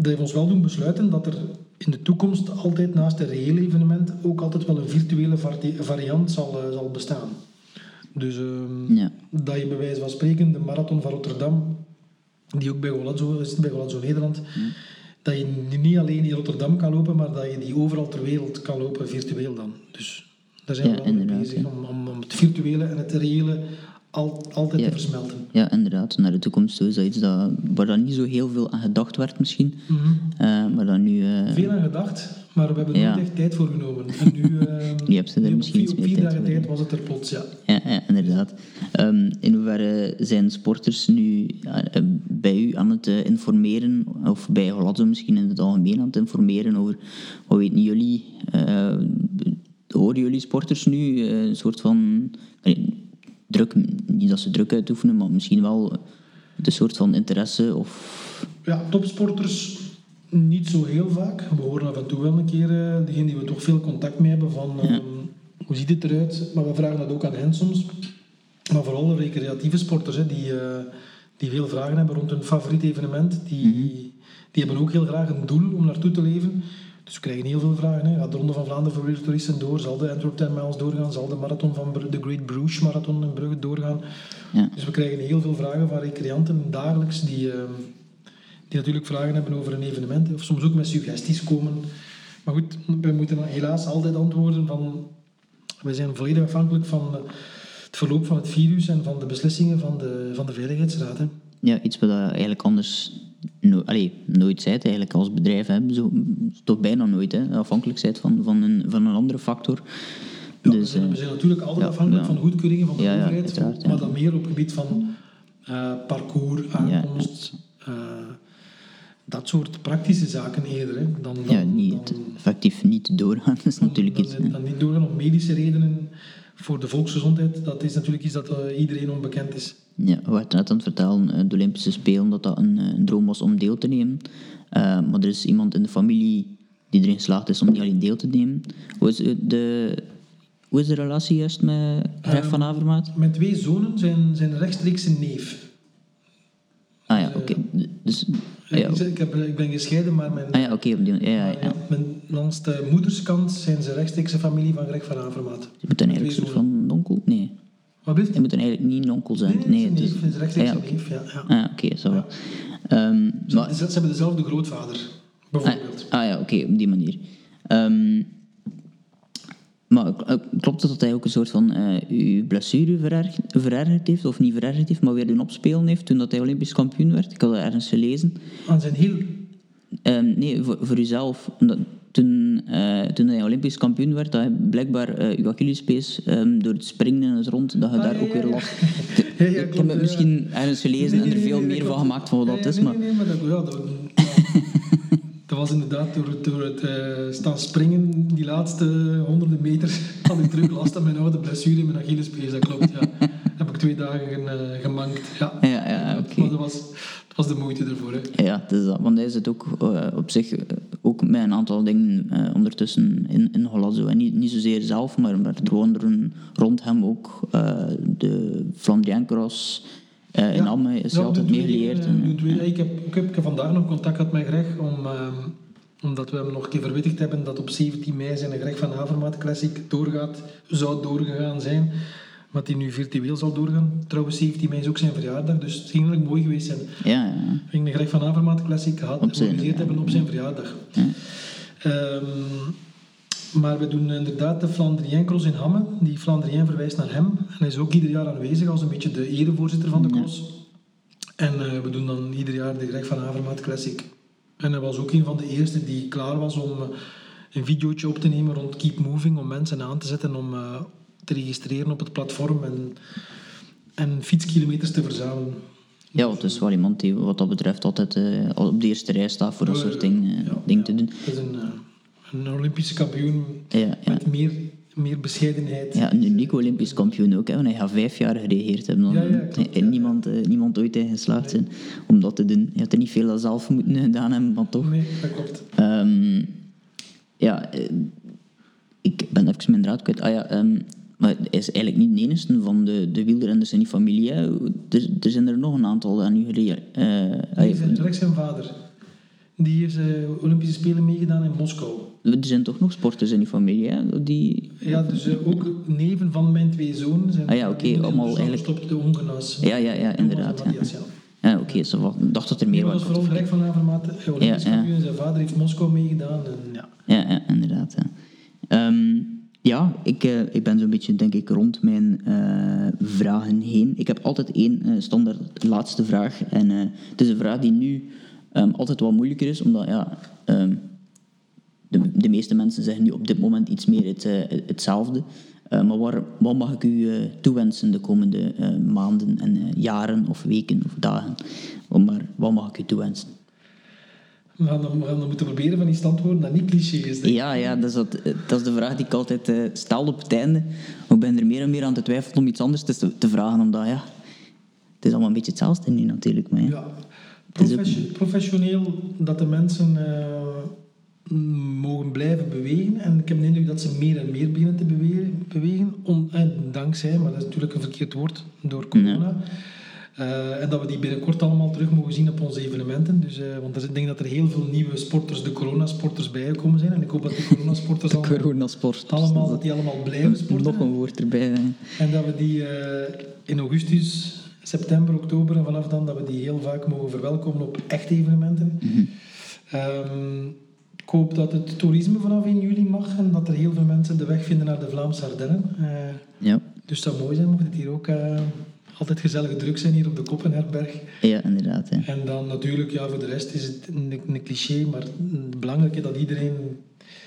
dat heeft ons wel doen besluiten dat er in de toekomst altijd naast een reëel evenement ook altijd wel een virtuele variant zal, uh, zal bestaan. Dus uh, ja. dat je bij wijze van spreken de marathon van Rotterdam, die ook bij Golazzo is, bij Golazzo Nederland, dat je niet alleen in Rotterdam kan lopen, maar dat je die overal ter wereld kan lopen virtueel dan. Dus daar zijn we wel mee bezig om, om, om, het virtuele en het reële al, altijd te versmelten. Ja, inderdaad. Naar de toekomst toe is dat iets dat, waar dan niet zo heel veel aan gedacht werd misschien. Mm -hmm. uh, maar dan nu... Uh... Veel aan gedacht, maar we hebben er Ja. echt tijd voor genomen. En nu, heb je er nu op misschien vier, op vier dagen tijd was het er plots, ja. Ja, ja inderdaad. Ehm, in hoeverre zijn sporters nu eh, bij u aan het eh, informeren, of bij Golazzo misschien in het algemeen aan het informeren over, wat weten jullie, eh, horen jullie sporters nu eh, een soort van druk, niet dat ze druk uitoefenen, maar misschien wel de soort van interesse of... Ja, topsporters niet zo heel vaak. We horen af en toe wel een keer eh degene die we toch veel contact mee hebben van ehm, hoe ziet het eruit. Maar we vragen dat ook aan hen soms. Maar vooral de recreatieve sporters hè, die, eh, die veel vragen hebben rond hun favoriet evenement. Die, die hebben ook heel graag een doel om naartoe te leven. Dus we krijgen heel veel vragen. Hè. Gaat de Ronde van Vlaanderen voor weer toeristen door? Zal de Antwerp 10 Miles doorgaan? Zal de marathon van de Great Bruges Marathon in Brugge doorgaan? Ja. Dus we krijgen heel veel vragen van recreanten dagelijks die, ehm, die natuurlijk vragen hebben over een evenement. Of soms ook met suggesties komen. Maar goed, we moeten helaas altijd antwoorden van... We zijn volledig afhankelijk van eh, het verloop van het virus en van de beslissingen van de, van de Veiligheidsraad. Hè. Ja, iets wat je eigenlijk anders no allee, nooit zijt eigenlijk als bedrijf. Hè. Zo, toch bijna nooit, hè. afhankelijk zijt van, van, een, van een andere factor. Ja, dus, we, zijn, eh, we zijn natuurlijk altijd ja, afhankelijk ja. van goedkeuringen van de overheid, maar dan meer op het gebied van eh, parcours, aankomst, eh, dat soort praktische zaken eerder. Hè, dan, dan, ja, niet, dan, effectief niet doorgaan is natuurlijk iets. dan, niet doorgaan om medische redenen voor de volksgezondheid. Dat is natuurlijk iets dat eh, iedereen onbekend is. Ja, we waren net aan het vertellen, eh, de Olympische Spelen, dat dat een, eh, een droom was om deel te nemen. Maar er is iemand in de familie die erin geslaagd is om niet alleen deel te nemen. Hoe is, de, hoe is de relatie juist met Greg van Avermaat? Mijn twee zonen zijn, zijn rechtstreeks een neef. Ah ja, oké. Dus, Ik, ja, ik, heb, ik ben gescheiden, maar mijn, ah ja, oké. ja, mijn, langs de moederskant zijn ze rechtstreeks een familie van Greg van Avermaat. Je moet dan eigenlijk soort van onkel? Nee. Wat blijft? Je moet dan eigenlijk niet een onkel zijn. Nee, nee, nee, neef, het is rechtstreeks ah, een ja, neef. Ja, ja. Ah, oké, zo wel. Ehm, Ze, maar, ze hebben dezelfde grootvader, bijvoorbeeld. Ah, ah ja, oké, op die manier. Ehm, maar klopt het dat hij ook een soort van uw blessure vererg- verergerd heeft, of niet verergerd heeft, maar weer doen opspelen heeft toen dat hij Olympisch kampioen werd? Ik had dat ergens gelezen. Aan zijn heel... Ehm, nee, voor, voor uzelf. Omdat toen, eh, toen hij Olympisch kampioen werd, dat hij blijkbaar eh uw Achillespees ehm, door het springen in het rond, dat je Ah, daar ja, ook weer last... Ja, ja, ik heb het misschien ergens gelezen Nee, en er veel nee, meer van gemaakt van wat dat is, nee, maar... Nee, nee, maar dat, ja, dat. dat was inderdaad door, het- door het eh, staan springen, die laatste honderden meter, had ik terug last aan mijn oude blessure in mijn Achillespees, dat klopt, ja. Heb ik twee dagen eh, gemankt, ja. Ja, ja, oké. Maar dat was, dat was de moeite ervoor, hè. Ja, het is dat. Want hij zit ook eh, op zich ook met een aantal dingen ondertussen in, in Holland. En niet, niet zozeer zelf, maar, maar er rond hem ook de Flandrian Cross. Eh, in Ja. Amme is hij altijd en, twee- eh, Ik heb, ik, heb, ik vandaag nog contact gehad met Greg, om, ehm, omdat we hem nog een keer verwittigd hebben dat op 17 mei zijn Greg van Avermaat Classic doorgaat, zou doorgegaan zijn. Maar die nu virtueel zal doorgaan. Trouwens, 17 mei is ook zijn verjaardag, dus het ging eigenlijk mooi geweest zijn. ja, ja. We gingen de Greg van Avermaat Classic gehad, georganiseerd hebben op zijn verjaardag. Ja. Ehm, maar we doen inderdaad de Flandrien Cross in Hamme. Die Flandrien verwijst naar hem. En hij is ook ieder jaar aanwezig als een beetje de erevoorzitter van de cross. En eh, we doen dan ieder jaar de Greg van Avermaat Classic. En hij was ook een van de eerste die klaar was om eh, een videootje op te nemen rond Keep Moving. Om mensen aan te zetten om eh, te registreren op het platform en, en fietskilometers te verzamelen. ja, het is wel iemand die wat dat betreft altijd al op de eerste rij staat voor dat soort dingen, ja, dingen ja. te doen. Het is een, een Olympische kampioen Ja, met meer, meer bescheidenheid. Ja, een uniek Olympisch kampioen ook, hè, want hij gaat vijf jaar geregeerd hebben. Dan en niemand, eh, niemand ooit in geslaagd zijn om dat te doen. Je had er niet veel zelf moeten gedaan hebben, maar toch. Nee, dat klopt. Ehm, ja, eh, ik ben even mijn draad kwijt. Ah ja, ehm, maar hij is eigenlijk niet de enige van de, de wielrenners in die familie. Er, er zijn er nog een aantal aan u gereden. Eh, ah, Nee, zijn, Rex zijn vader. Die heeft eh, Olympische Spelen meegedaan in Moskou. er zijn toch nog sporters in die familie, hè? Die... Ja, dus eh, ook neven van mijn twee zonen zijn Ah ja, oké, zijn allemaal dus eigenlijk- gestopt, de ongenas. Ja, ja, ja, inderdaad. Ja, ja. oké, ik dacht dat er meer was. dat is vooral van Avermaat, eh, Olympisch Ja, ja. Zijn vader heeft Moskou meegedaan. En, ja. Ja, ja inderdaad. Ja, Ehm, ja ik, ik ben zo'n beetje, denk ik, rond mijn vragen heen. Ik heb altijd één standaard laatste vraag. En het is een vraag die nu ehm, altijd wat moeilijker is, omdat ja, ehm, de, de meeste mensen zeggen nu op dit moment iets meer het, eh, hetzelfde. Eh, maar waar, wat mag ik u eh, toewensen de komende eh, maanden en jaren of weken of dagen? Maar wat mag ik u toewensen? We gaan, dan, we gaan dan moeten proberen van die standwoorden dat niet cliché is. denk. Ja, ja dat, is dat, dat is de vraag die ik altijd stel op het einde. Ik ben er meer en meer aan te twijfelen om iets anders te, te vragen, omdat ja, het is allemaal een beetje hetzelfde nu natuurlijk. Maar ja. Ja. Profession- professioneel dat de mensen eh, mogen blijven bewegen. En ik heb de indruk dat ze meer en meer beginnen te bewegen. bewegen on, eh, dankzij, maar dat is natuurlijk een verkeerd woord, door corona. Eh, en dat we die binnenkort allemaal terug mogen zien op onze evenementen. Dus, eh, want er ik denk dat er heel veel nieuwe sporters, de coronasporters, bijgekomen zijn. En ik hoop dat die coronasporters allemaal, Coronasport. allemaal, dat die allemaal blijven sporten. Nog een woord erbij. hè. En dat we die in augustus, september, oktober en vanaf dan dat we die heel vaak mogen verwelkomen op echte evenementen. Ehm, ik hoop dat het toerisme vanaf 1 juli mag en dat er heel veel mensen de weg vinden naar de Vlaamse Ardennen. Eh, Ja. dus het zou mooi zijn mocht het hier ook eh, altijd gezellig druk zijn hier op de Koppenherberg. ja, inderdaad. Hè. En dan natuurlijk, ja, voor de rest is het een, een cliché, maar het belangrijk is dat iedereen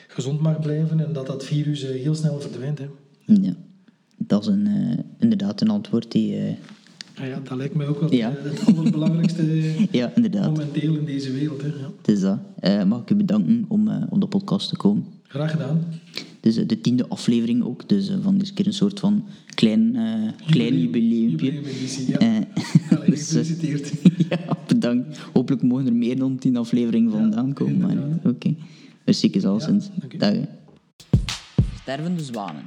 gezond mag blijven en dat dat virus eh, heel snel verdwijnt. Hè. Ja. Dat is een, inderdaad een antwoord die... Ah ja, dat lijkt mij ook wel Ja. het allerbelangrijkste ja, inderdaad. momenteel in deze wereld. Hè. Ja. Het is dat. Eh, mag ik u bedanken om eh, op de podcast te komen. Graag gedaan. Dus eh, de tiende aflevering ook. Dus van deze keer een soort van klein, eh klein jubileumpje. Jubileumeditie, ja. Eh, dus, gefeliciteerd. ja, bedankt. Hopelijk mogen er meer dan tien afleveringen vandaan komen. Maar inderdaad. oké. Merci, is. Dag. hè. Stervende zwanen.